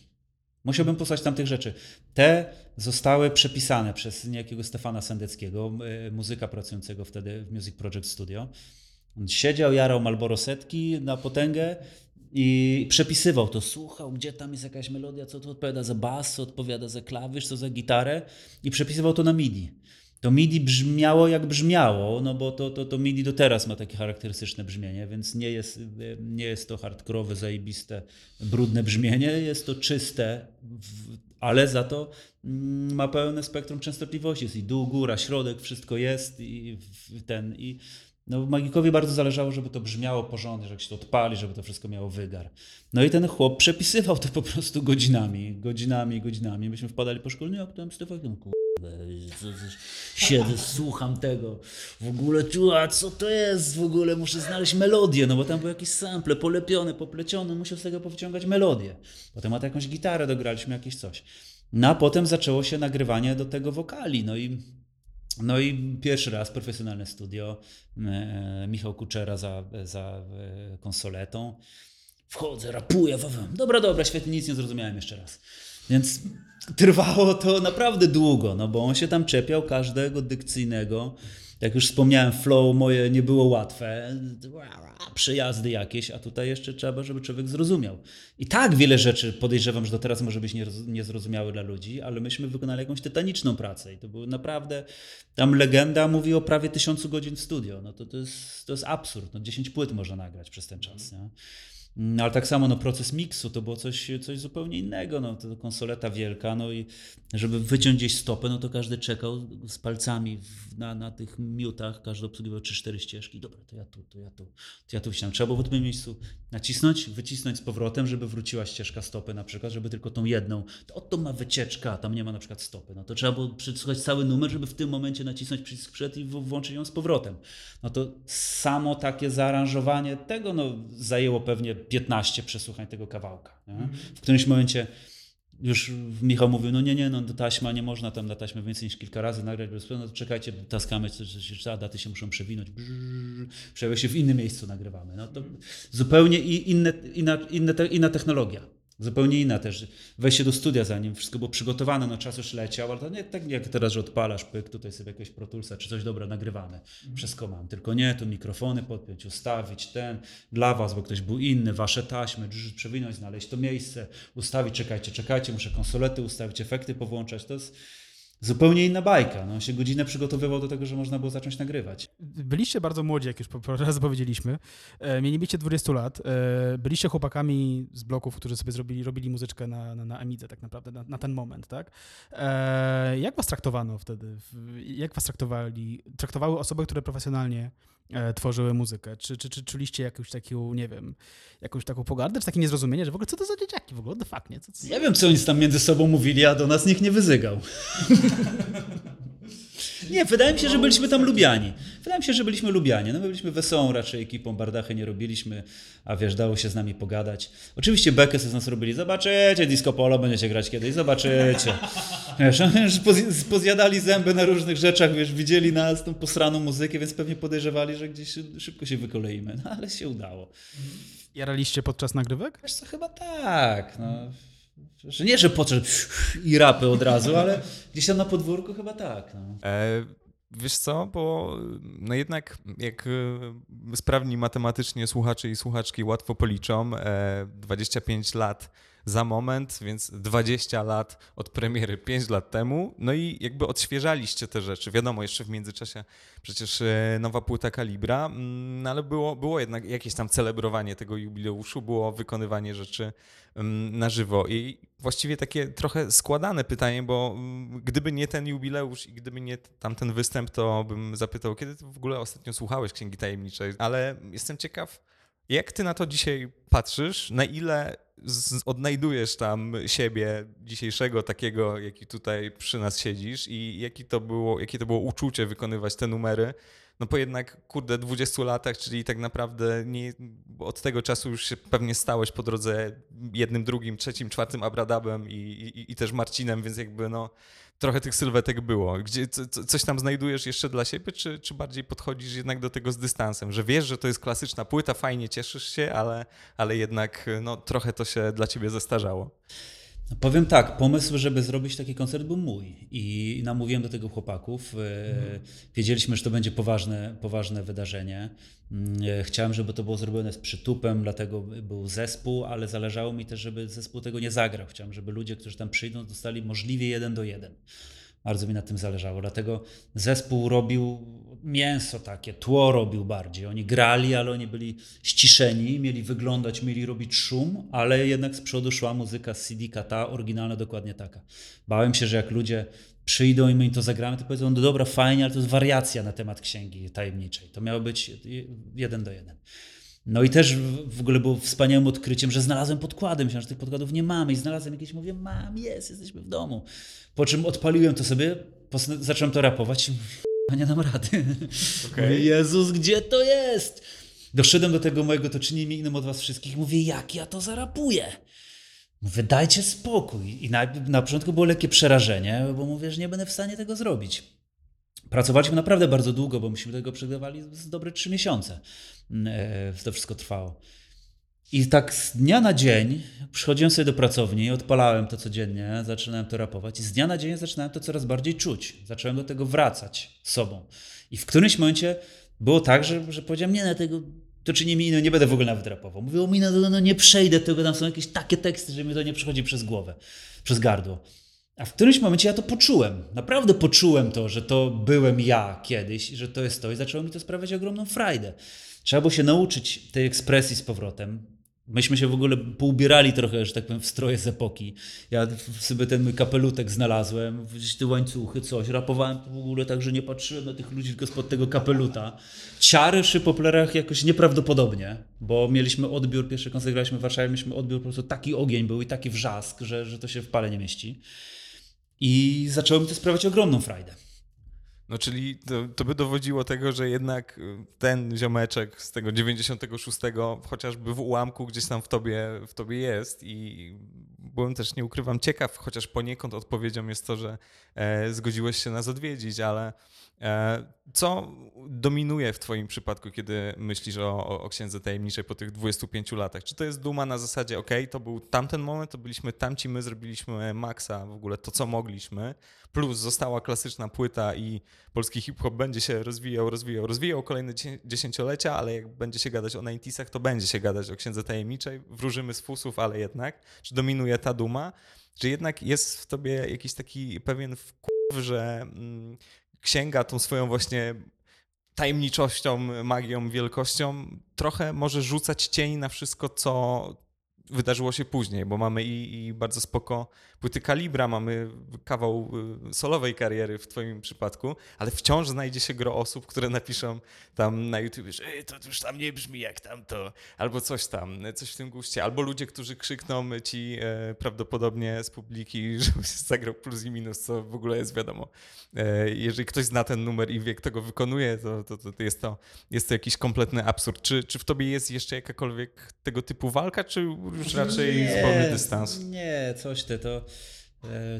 Musiałbym posłuchać tamtych rzeczy. Te zostały przepisane przez niejakiego Stefana Sendeckiego, e, muzyka pracującego wtedy w Music Project Studio. On siedział, jarał Malboro setki na potęgę i przepisywał to, słuchał, gdzie tam jest jakaś melodia, co to odpowiada za bas, co odpowiada za klawisz, co za gitarę i przepisywał to na MIDI. To MIDI brzmiało jak brzmiało, no bo to, to, to MIDI do teraz ma takie charakterystyczne brzmienie, więc nie jest, nie jest to hardkorowe, zajebiste, brudne brzmienie, jest to czyste, ale za to mm, ma pełne spektrum częstotliwości. Jest i dół, góra, środek, wszystko jest i ten i no, Magikowi bardzo zależało, żeby to brzmiało porządnie, że jak się to odpali, żeby to wszystko miało wygar. No i ten chłop przepisywał to po prostu godzinami, godzinami, godzinami. Myśmy wpadali po szkole, no jak tam Stefan, siedzę, słucham tego. W ogóle, tu, a co to jest w ogóle? Muszę znaleźć melodię, no bo tam był jakiś sample polepiony, popleciony, musiał z tego powyciągać melodię. Potem ma jakąś gitarę, dograliśmy jakieś coś. No a potem zaczęło się nagrywanie do tego wokali, no i no i pierwszy raz profesjonalne studio, e, Michał Kuczera za, za e, konsoletą. Wchodzę, rapuję, wawam. Dobra, dobra, świetnie, nic nie zrozumiałem jeszcze raz. Więc trwało to naprawdę długo, no bo on się tam czepiał każdego dykcyjnego. Jak już wspomniałem, flow moje nie było łatwe, przejazdy jakieś, a tutaj jeszcze trzeba, żeby człowiek zrozumiał. I tak wiele rzeczy podejrzewam, że do teraz może być niezrozumiałe dla ludzi, ale myśmy wykonali jakąś tytaniczną pracę i to było naprawdę, tam legenda mówi o prawie tysiącu godzin w studio, no to, to, jest, to jest absurd, no 10 płyt można nagrać przez ten czas, nie? No, ale tak samo no, proces miksu to było coś, coś zupełnie innego. No, to konsoleta wielka, no i żeby wyciąć gdzieś stopę, no to każdy czekał z palcami w, na, na tych miutach, każdy obsługiwał 3-4 ścieżki. Dobra, to ja tu, to ja tu, to ja tu wsiadam. Trzeba było w tym miejscu nacisnąć, wycisnąć z powrotem, żeby wróciła ścieżka stopy na przykład, żeby tylko tą jedną, to oto ma wycieczka, tam nie ma na przykład stopy. No to trzeba było przesłuchać cały numer, żeby w tym momencie nacisnąć przycisk przed i włączyć ją z powrotem. No to samo takie zaaranżowanie tego no, zajęło pewnie 15 przesłuchań tego kawałka. Nie? W którymś momencie już Michał mówił, no nie, nie, no taśma nie można tam na taśmę więcej niż kilka razy nagrać bez no to czekajcie, taskamy, a daty się muszą przewinąć, przejawia się w innym miejscu nagrywamy. No to zupełnie i inne, inna, inna technologia. Zupełnie inna też. Wejście do studia zanim wszystko było przygotowane, no czas już leciał, ale to nie tak jak teraz, że odpalasz pyk, tutaj sobie jakiegoś protulsa czy coś, dobra, nagrywamy. Wszystko mam. Tylko nie, tu mikrofony podpiąć, ustawić ten, dla was, bo ktoś był inny, wasze taśmy, przewinąć, znaleźć to miejsce, ustawić, czekajcie, czekajcie, muszę konsolety ustawić, efekty powłączać. To jest zupełnie inna bajka. No, on się godzinę przygotowywał do tego, że można było zacząć nagrywać. Byliście bardzo młodzi, jak już po, raz powiedzieliśmy. E, mieliście 20 lat. E, byliście chłopakami z bloków, którzy sobie zrobili, robili muzyczkę na, na, na Amidze tak naprawdę, na, na ten moment, tak? E, jak was traktowano wtedy? Jak was traktowali, traktowały osoby, które profesjonalnie tworzyły muzykę? Czy, czy, czy czuliście jakąś taką, nie wiem, jakąś taką pogardę, czy takie niezrozumienie, że w ogóle co to za dzieciaki w ogóle, the fuck, nie? Co, co? Nie wiem, co oni tam między sobą mówili, a do nas nikt nie wyzygał. Nie, wydaje mi się, że byliśmy tam lubiani. Wydaje mi się, że byliśmy lubiani. No my byliśmy wesołą raczej ekipą, bardachy nie robiliśmy, a wiesz, dało się z nami pogadać. Oczywiście bekę z nas robili. Zobaczycie, disco polo będziecie grać kiedyś, zobaczycie. Wiesz, poz- pozjadali zęby na różnych rzeczach, wiesz, widzieli nas, tą posraną muzykę, więc pewnie podejrzewali, że gdzieś szybko się wykoleimy. No ale się udało. Jaraliście podczas nagrywek? Wiesz co, chyba tak. No. Że nie, że podszedł i rapy od razu, ale gdzieś tam na podwórku chyba tak. No. E, wiesz co, bo no jednak jak e, sprawni matematycznie słuchacze i słuchaczki łatwo policzą, e, 25 lat za moment, więc 20 lat od premiery, 5 lat temu. No i jakby odświeżaliście te rzeczy. Wiadomo, jeszcze w międzyczasie przecież e, nowa płyta Kalibra, mm, no ale było, było jednak jakieś tam celebrowanie tego jubileuszu, było wykonywanie rzeczy mm, na żywo. I właściwie takie trochę składane pytanie, bo mm, gdyby nie ten jubileusz i gdyby nie tamten występ, to bym zapytał, kiedy w ogóle ostatnio słuchałeś Księgi Tajemniczej? Ale jestem ciekaw, jak ty na to dzisiaj patrzysz? Na ile odnajdujesz tam siebie dzisiejszego takiego, jaki tutaj przy nas siedzisz i jaki to było, jakie to było uczucie wykonywać te numery? No po jednak, kurde, 20 latach, czyli tak naprawdę nie, od tego czasu już się pewnie stałeś po drodze jednym, drugim, trzecim, czwartym Abradabem i, i, i też Marcinem, więc jakby no trochę tych sylwetek było. Gdzie, co, co- coś tam znajdujesz jeszcze dla siebie, czy, czy bardziej podchodzisz jednak do tego z dystansem, że wiesz, że to jest klasyczna płyta, fajnie cieszysz się, ale, ale jednak no, trochę to się dla ciebie zestarzało. No powiem tak, pomysł, żeby zrobić taki koncert był mój i namówiłem do tego chłopaków. E, Wiedzieliśmy, że to będzie poważne, poważne wydarzenie. Mm, e, Chciałem, żeby to było zrobione z przytupem, dlatego był zespół, ale zależało mi też, żeby zespół tego nie zagrał. Chciałem, żeby ludzie, którzy tam przyjdą, dostali możliwie jeden do jeden. Bardzo mi na tym zależało. Dlatego zespół robił mięso takie, tło robił bardziej. Oni grali, ale oni byli ściszeni, mieli wyglądać, mieli robić szum, ale jednak z przodu szła muzyka z CD ta oryginalna dokładnie taka. Bałem się, że jak ludzie przyjdą i my im to zagramy, to powiedzą, no dobra, fajnie, ale to jest wariacja na temat księgi tajemniczej. To miało być jeden do jeden. No i też w ogóle było wspaniałym odkryciem, że znalazłem podkłady. Myślałem, że tych podkładów nie mamy i znalazłem jakieś, mówię, mam, jest, jesteśmy w domu. Po czym odpaliłem to sobie, zacząłem to rapować i mówię, "K***a, nie dam rady. Mówię, Jezus, gdzie to jest? Doszedłem do tego mojego, to czyni mi innym od was wszystkich. Mówię, jak ja to zarapuję? Mówię, dajcie spokój. I na, na początku było lekkie przerażenie, bo mówię, że nie będę w stanie tego zrobić. Pracowaliśmy naprawdę bardzo długo, bo myśmy tego przygotowali z dobre trzy miesiące. E, To wszystko trwało. I tak z dnia na dzień przychodziłem sobie do pracowni, odpalałem to codziennie, zaczynałem to rapować i z dnia na dzień zaczynałem to coraz bardziej czuć. Zacząłem do tego wracać sobą. I w którymś momencie było tak, że, że powiedziałem, nie, na tego to czyni mi inno, nie będę w ogóle nawet rapował. Mówiło mi, no, no, no nie przejdę tego, tam są jakieś takie teksty, że mi to nie przychodzi przez głowę, przez gardło. A w którymś momencie ja to poczułem. Naprawdę poczułem to, że to byłem ja kiedyś że to jest to i zaczęło mi to sprawiać ogromną frajdę. Trzeba było się nauczyć tej ekspresji z powrotem. Myśmy się w ogóle poubierali trochę, że tak powiem, w stroje z epoki. Ja sobie ten mój kapelutek znalazłem, gdzieś te łańcuchy, coś. Rapowałem w ogóle tak, że nie patrzyłem na tych ludzi, tylko spod tego kapeluta. Ciary przy poplerach jakoś nieprawdopodobnie, bo mieliśmy odbiór, pierwszy koncert graliśmy w Warszawie, mieliśmy odbiór, po prostu taki ogień był i taki wrzask, że, że to się w pale nie mieści. I zaczęło mi to sprawiać ogromną frajdę. No czyli to, to by dowodziło tego, że jednak y, ten ziomeczek z tego 96 chociażby w ułamku gdzieś tam w tobie, w tobie jest i byłem też, nie ukrywam, ciekaw, chociaż poniekąd odpowiedzią jest to, że e, zgodziłeś się nas odwiedzić, ale co dominuje w twoim przypadku, kiedy myślisz o, o, Księdze Tajemniczej po tych 25 latach? Czy to jest duma na zasadzie, ok, to był tamten moment, to byliśmy tamci, my zrobiliśmy maksa, w ogóle to, co mogliśmy, plus została klasyczna płyta i polski hip-hop będzie się rozwijał, rozwijał, rozwijał kolejne dzie- dziesięciolecia, ale jak będzie się gadać o 90sach, to będzie się gadać o Księdze Tajemniczej. Wróżymy z fusów, ale jednak. Czy dominuje ta duma? Czy jednak jest w tobie jakiś taki pewien wkurw, że mm, księga tą swoją właśnie tajemniczością, magią, wielkością trochę może rzucać cień na wszystko, co wydarzyło się później, bo mamy i, i bardzo spoko płyty kalibra, mamy kawał y, solowej kariery w twoim przypadku, ale wciąż znajdzie się gro osób, które napiszą tam na YouTube, że "Ej, to już tam nie brzmi jak tamto, albo coś tam, coś w tym guście, albo ludzie, którzy krzykną ci e, prawdopodobnie z publiki, żebyś zagrał plus i minus, co w ogóle jest wiadomo. E, jeżeli ktoś zna ten numer i wie, kto go wykonuje, to, to, to, jest, to jest to jakiś kompletny absurd. Czy, czy w tobie jest jeszcze jakakolwiek tego typu walka, czy już raczej zwolny dystans? Nie, coś ty, to,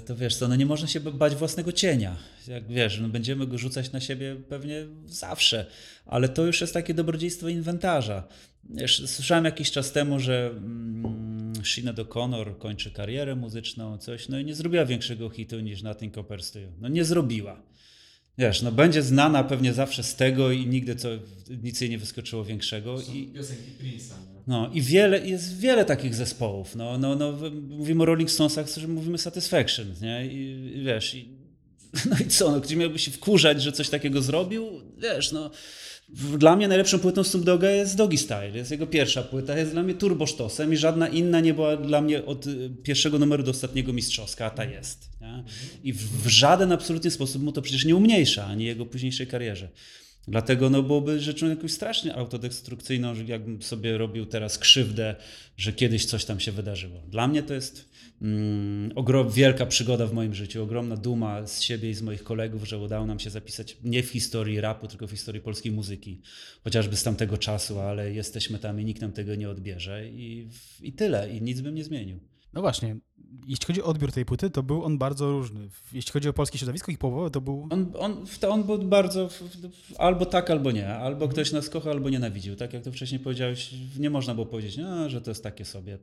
to wiesz co, no nie można się bać własnego cienia. Jak wiesz, no będziemy go rzucać na siebie pewnie zawsze, ale to już jest takie dobrodziejstwo inwentarza. Wiesz, słyszałem jakiś czas temu, że mm, Sinead O'Connor kończy karierę muzyczną, coś, no i nie zrobiła większego hitu niż Nothing Compares to. No nie zrobiła. Wiesz, no będzie znana pewnie zawsze z tego i nigdy co, nic jej nie wyskoczyło większego. I, piosenki Prince'a. no i wiele, jest wiele takich zespołów. No, no, no, mówimy o Rolling Stonesach, że mówimy Satisfaction, nie? I, i wiesz, i, no i co, no, gdzie miałby się wkurzać, że coś takiego zrobił? Wiesz, no... Dla mnie najlepszą płytą Snoop Dogga jest Doggy Style. Jest jego pierwsza płyta, jest dla mnie turbosztosem i żadna inna nie była dla mnie od y, pierwszego numeru do ostatniego mistrzowska, a ta jest. Nie? I w, w żaden absolutnie sposób mu to przecież nie umniejsza, ani jego późniejszej karierze. Dlatego no, byłoby rzeczą jakąś strasznie autodestrukcyjną, że jakbym sobie robił teraz krzywdę, że kiedyś coś tam się wydarzyło. Dla mnie to jest mm, ogrom, wielka przygoda w moim życiu, ogromna duma z siebie i z moich kolegów, że udało nam się zapisać nie w historii rapu, tylko w historii polskiej muzyki, chociażby z tamtego czasu, ale jesteśmy tam i nikt nam tego nie odbierze i, i tyle, i nic bym nie zmienił. No właśnie, jeśli chodzi o odbiór tej płyty, to był on bardzo różny. Jeśli chodzi o polskie środowisko hip-hopowe, to był... On, on, on był bardzo albo tak, albo nie. Albo ktoś nas kocha, albo nienawidził. Tak jak to wcześniej powiedziałeś, nie można było powiedzieć, no, że to jest takie sobie.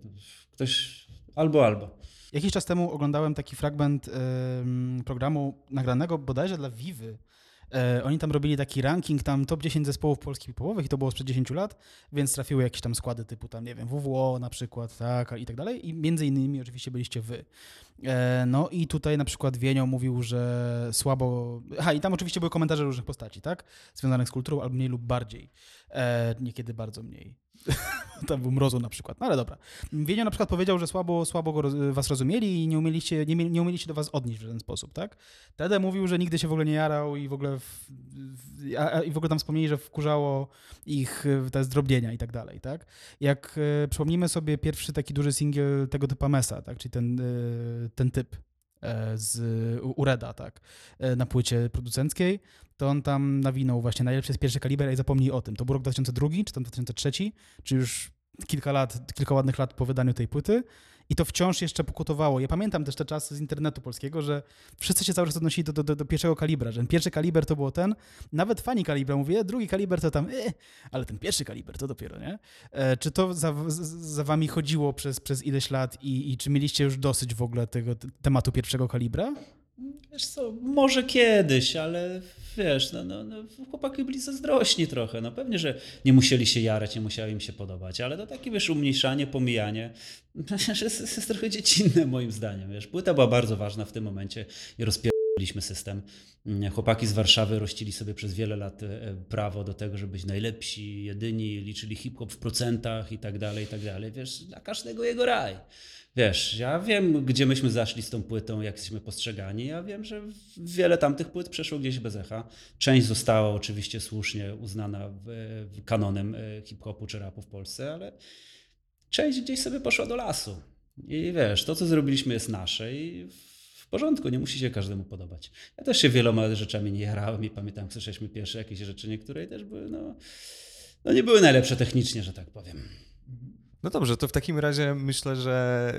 Ktoś albo, albo. Jakiś czas temu oglądałem taki fragment programu nagranego bodajże dla Vivy. E, oni tam robili taki ranking, tam top 10 zespołów polskich połowych i to było sprzed 10 lat, więc trafiły jakieś tam składy typu tam, nie wiem, WWO na przykład, tak, i tak dalej. I między innymi oczywiście byliście wy. E, no i tutaj na przykład Wienio mówił, że słabo... Aha, i tam oczywiście były komentarze różnych postaci, tak? Związanych z kulturą, albo mniej lub bardziej. E, niekiedy bardzo mniej. tam był mrozu na przykład, no ale dobra. Wienio na przykład powiedział, że słabo, słabo go, was rozumieli i nie umieliście, nie, nie umieliście do was odnieść w żaden sposób, tak? Tede mówił, że nigdy się w ogóle nie jarał i w ogóle, w, w, a, i w ogóle tam wspomnieli, że wkurzało ich e, te zdrobnienia i tak dalej, tak? Jak e, przypomnimy sobie pierwszy taki duży singiel tego typu Mesa, tak? Czyli ten, e, ten typ z u- Ureda, tak? E, na płycie producenckiej, to on tam nawinął właśnie najlepszy jest pierwszy kaliber i zapomnij o tym. To był rok 2002 czy tam 2003, czy już kilka lat, kilka ładnych lat po wydaniu tej płyty i to wciąż jeszcze pokutowało. Ja pamiętam też te czasy z internetu polskiego, że wszyscy się cały czas odnosili do, do, do, pierwszego kalibra, że ten pierwszy kaliber to było ten, nawet fani kalibra mówię, drugi kaliber to tam, e, ale ten pierwszy kaliber to dopiero, nie? E, czy to za, za wami chodziło przez, przez ileś lat i, i czy mieliście już dosyć w ogóle tego tematu pierwszego kalibra? Wiesz co, może kiedyś, ale wiesz, no, no, no, chłopaki byli zazdrośni trochę. No pewnie, że nie musieli się jarać, nie musiało im się podobać, ale to takie, wiesz, umniejszanie, pomijanie, że jest, jest trochę dziecinne moim zdaniem, wiesz. Płyta była bardzo ważna w tym momencie i rozpieraliśmy system. Mm, Chłopaki z Warszawy rościli sobie przez wiele lat e, prawo do tego, żeby być najlepsi, jedyni, liczyli hip-hop w procentach i tak dalej, i tak dalej. Wiesz, dla każdego jego raj. Wiesz, ja wiem, gdzie myśmy zaszli z tą płytą, jak jesteśmy postrzegani. Ja wiem, że wiele tamtych płyt przeszło gdzieś bez echa. Część została oczywiście słusznie uznana kanonem e, hip-hopu czy rapu w Polsce, ale część gdzieś sobie poszła do lasu. I wiesz, to co zrobiliśmy jest nasze i w porządku, nie musi się każdemu podobać. Ja też się wieloma rzeczami nie jarałem i pamiętam, słyszeliśmy pierwsze jakieś rzeczy, niektóre też były, no, no nie były najlepsze technicznie, że tak powiem. No dobrze, to w takim razie myślę, że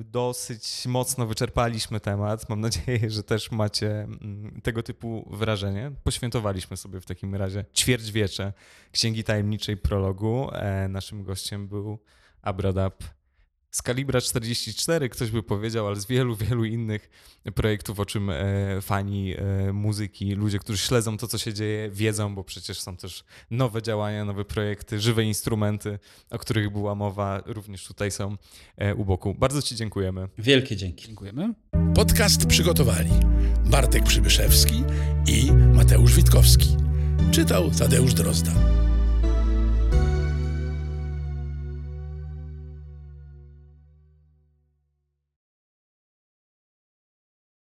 y, dosyć mocno wyczerpaliśmy temat. Mam nadzieję, że też macie mm, tego typu wrażenie. Poświętowaliśmy sobie w takim razie ćwierćwiecze Księgi Tajemniczej Prologu. E, Naszym gościem był Abradab z kalibra 44, ktoś by powiedział, ale z wielu, wielu innych projektów, o czym e, fani e, muzyki, ludzie, którzy śledzą to, co się dzieje, wiedzą, bo przecież są też nowe działania, nowe projekty, żywe instrumenty, o których była mowa, również tutaj są e, u boku. Bardzo Ci dziękujemy. Wielkie dzięki. Dziękujemy. Podcast przygotowali Bartek Przybyszewski i Mateusz Witkowski. Czytał Tadeusz Drozda.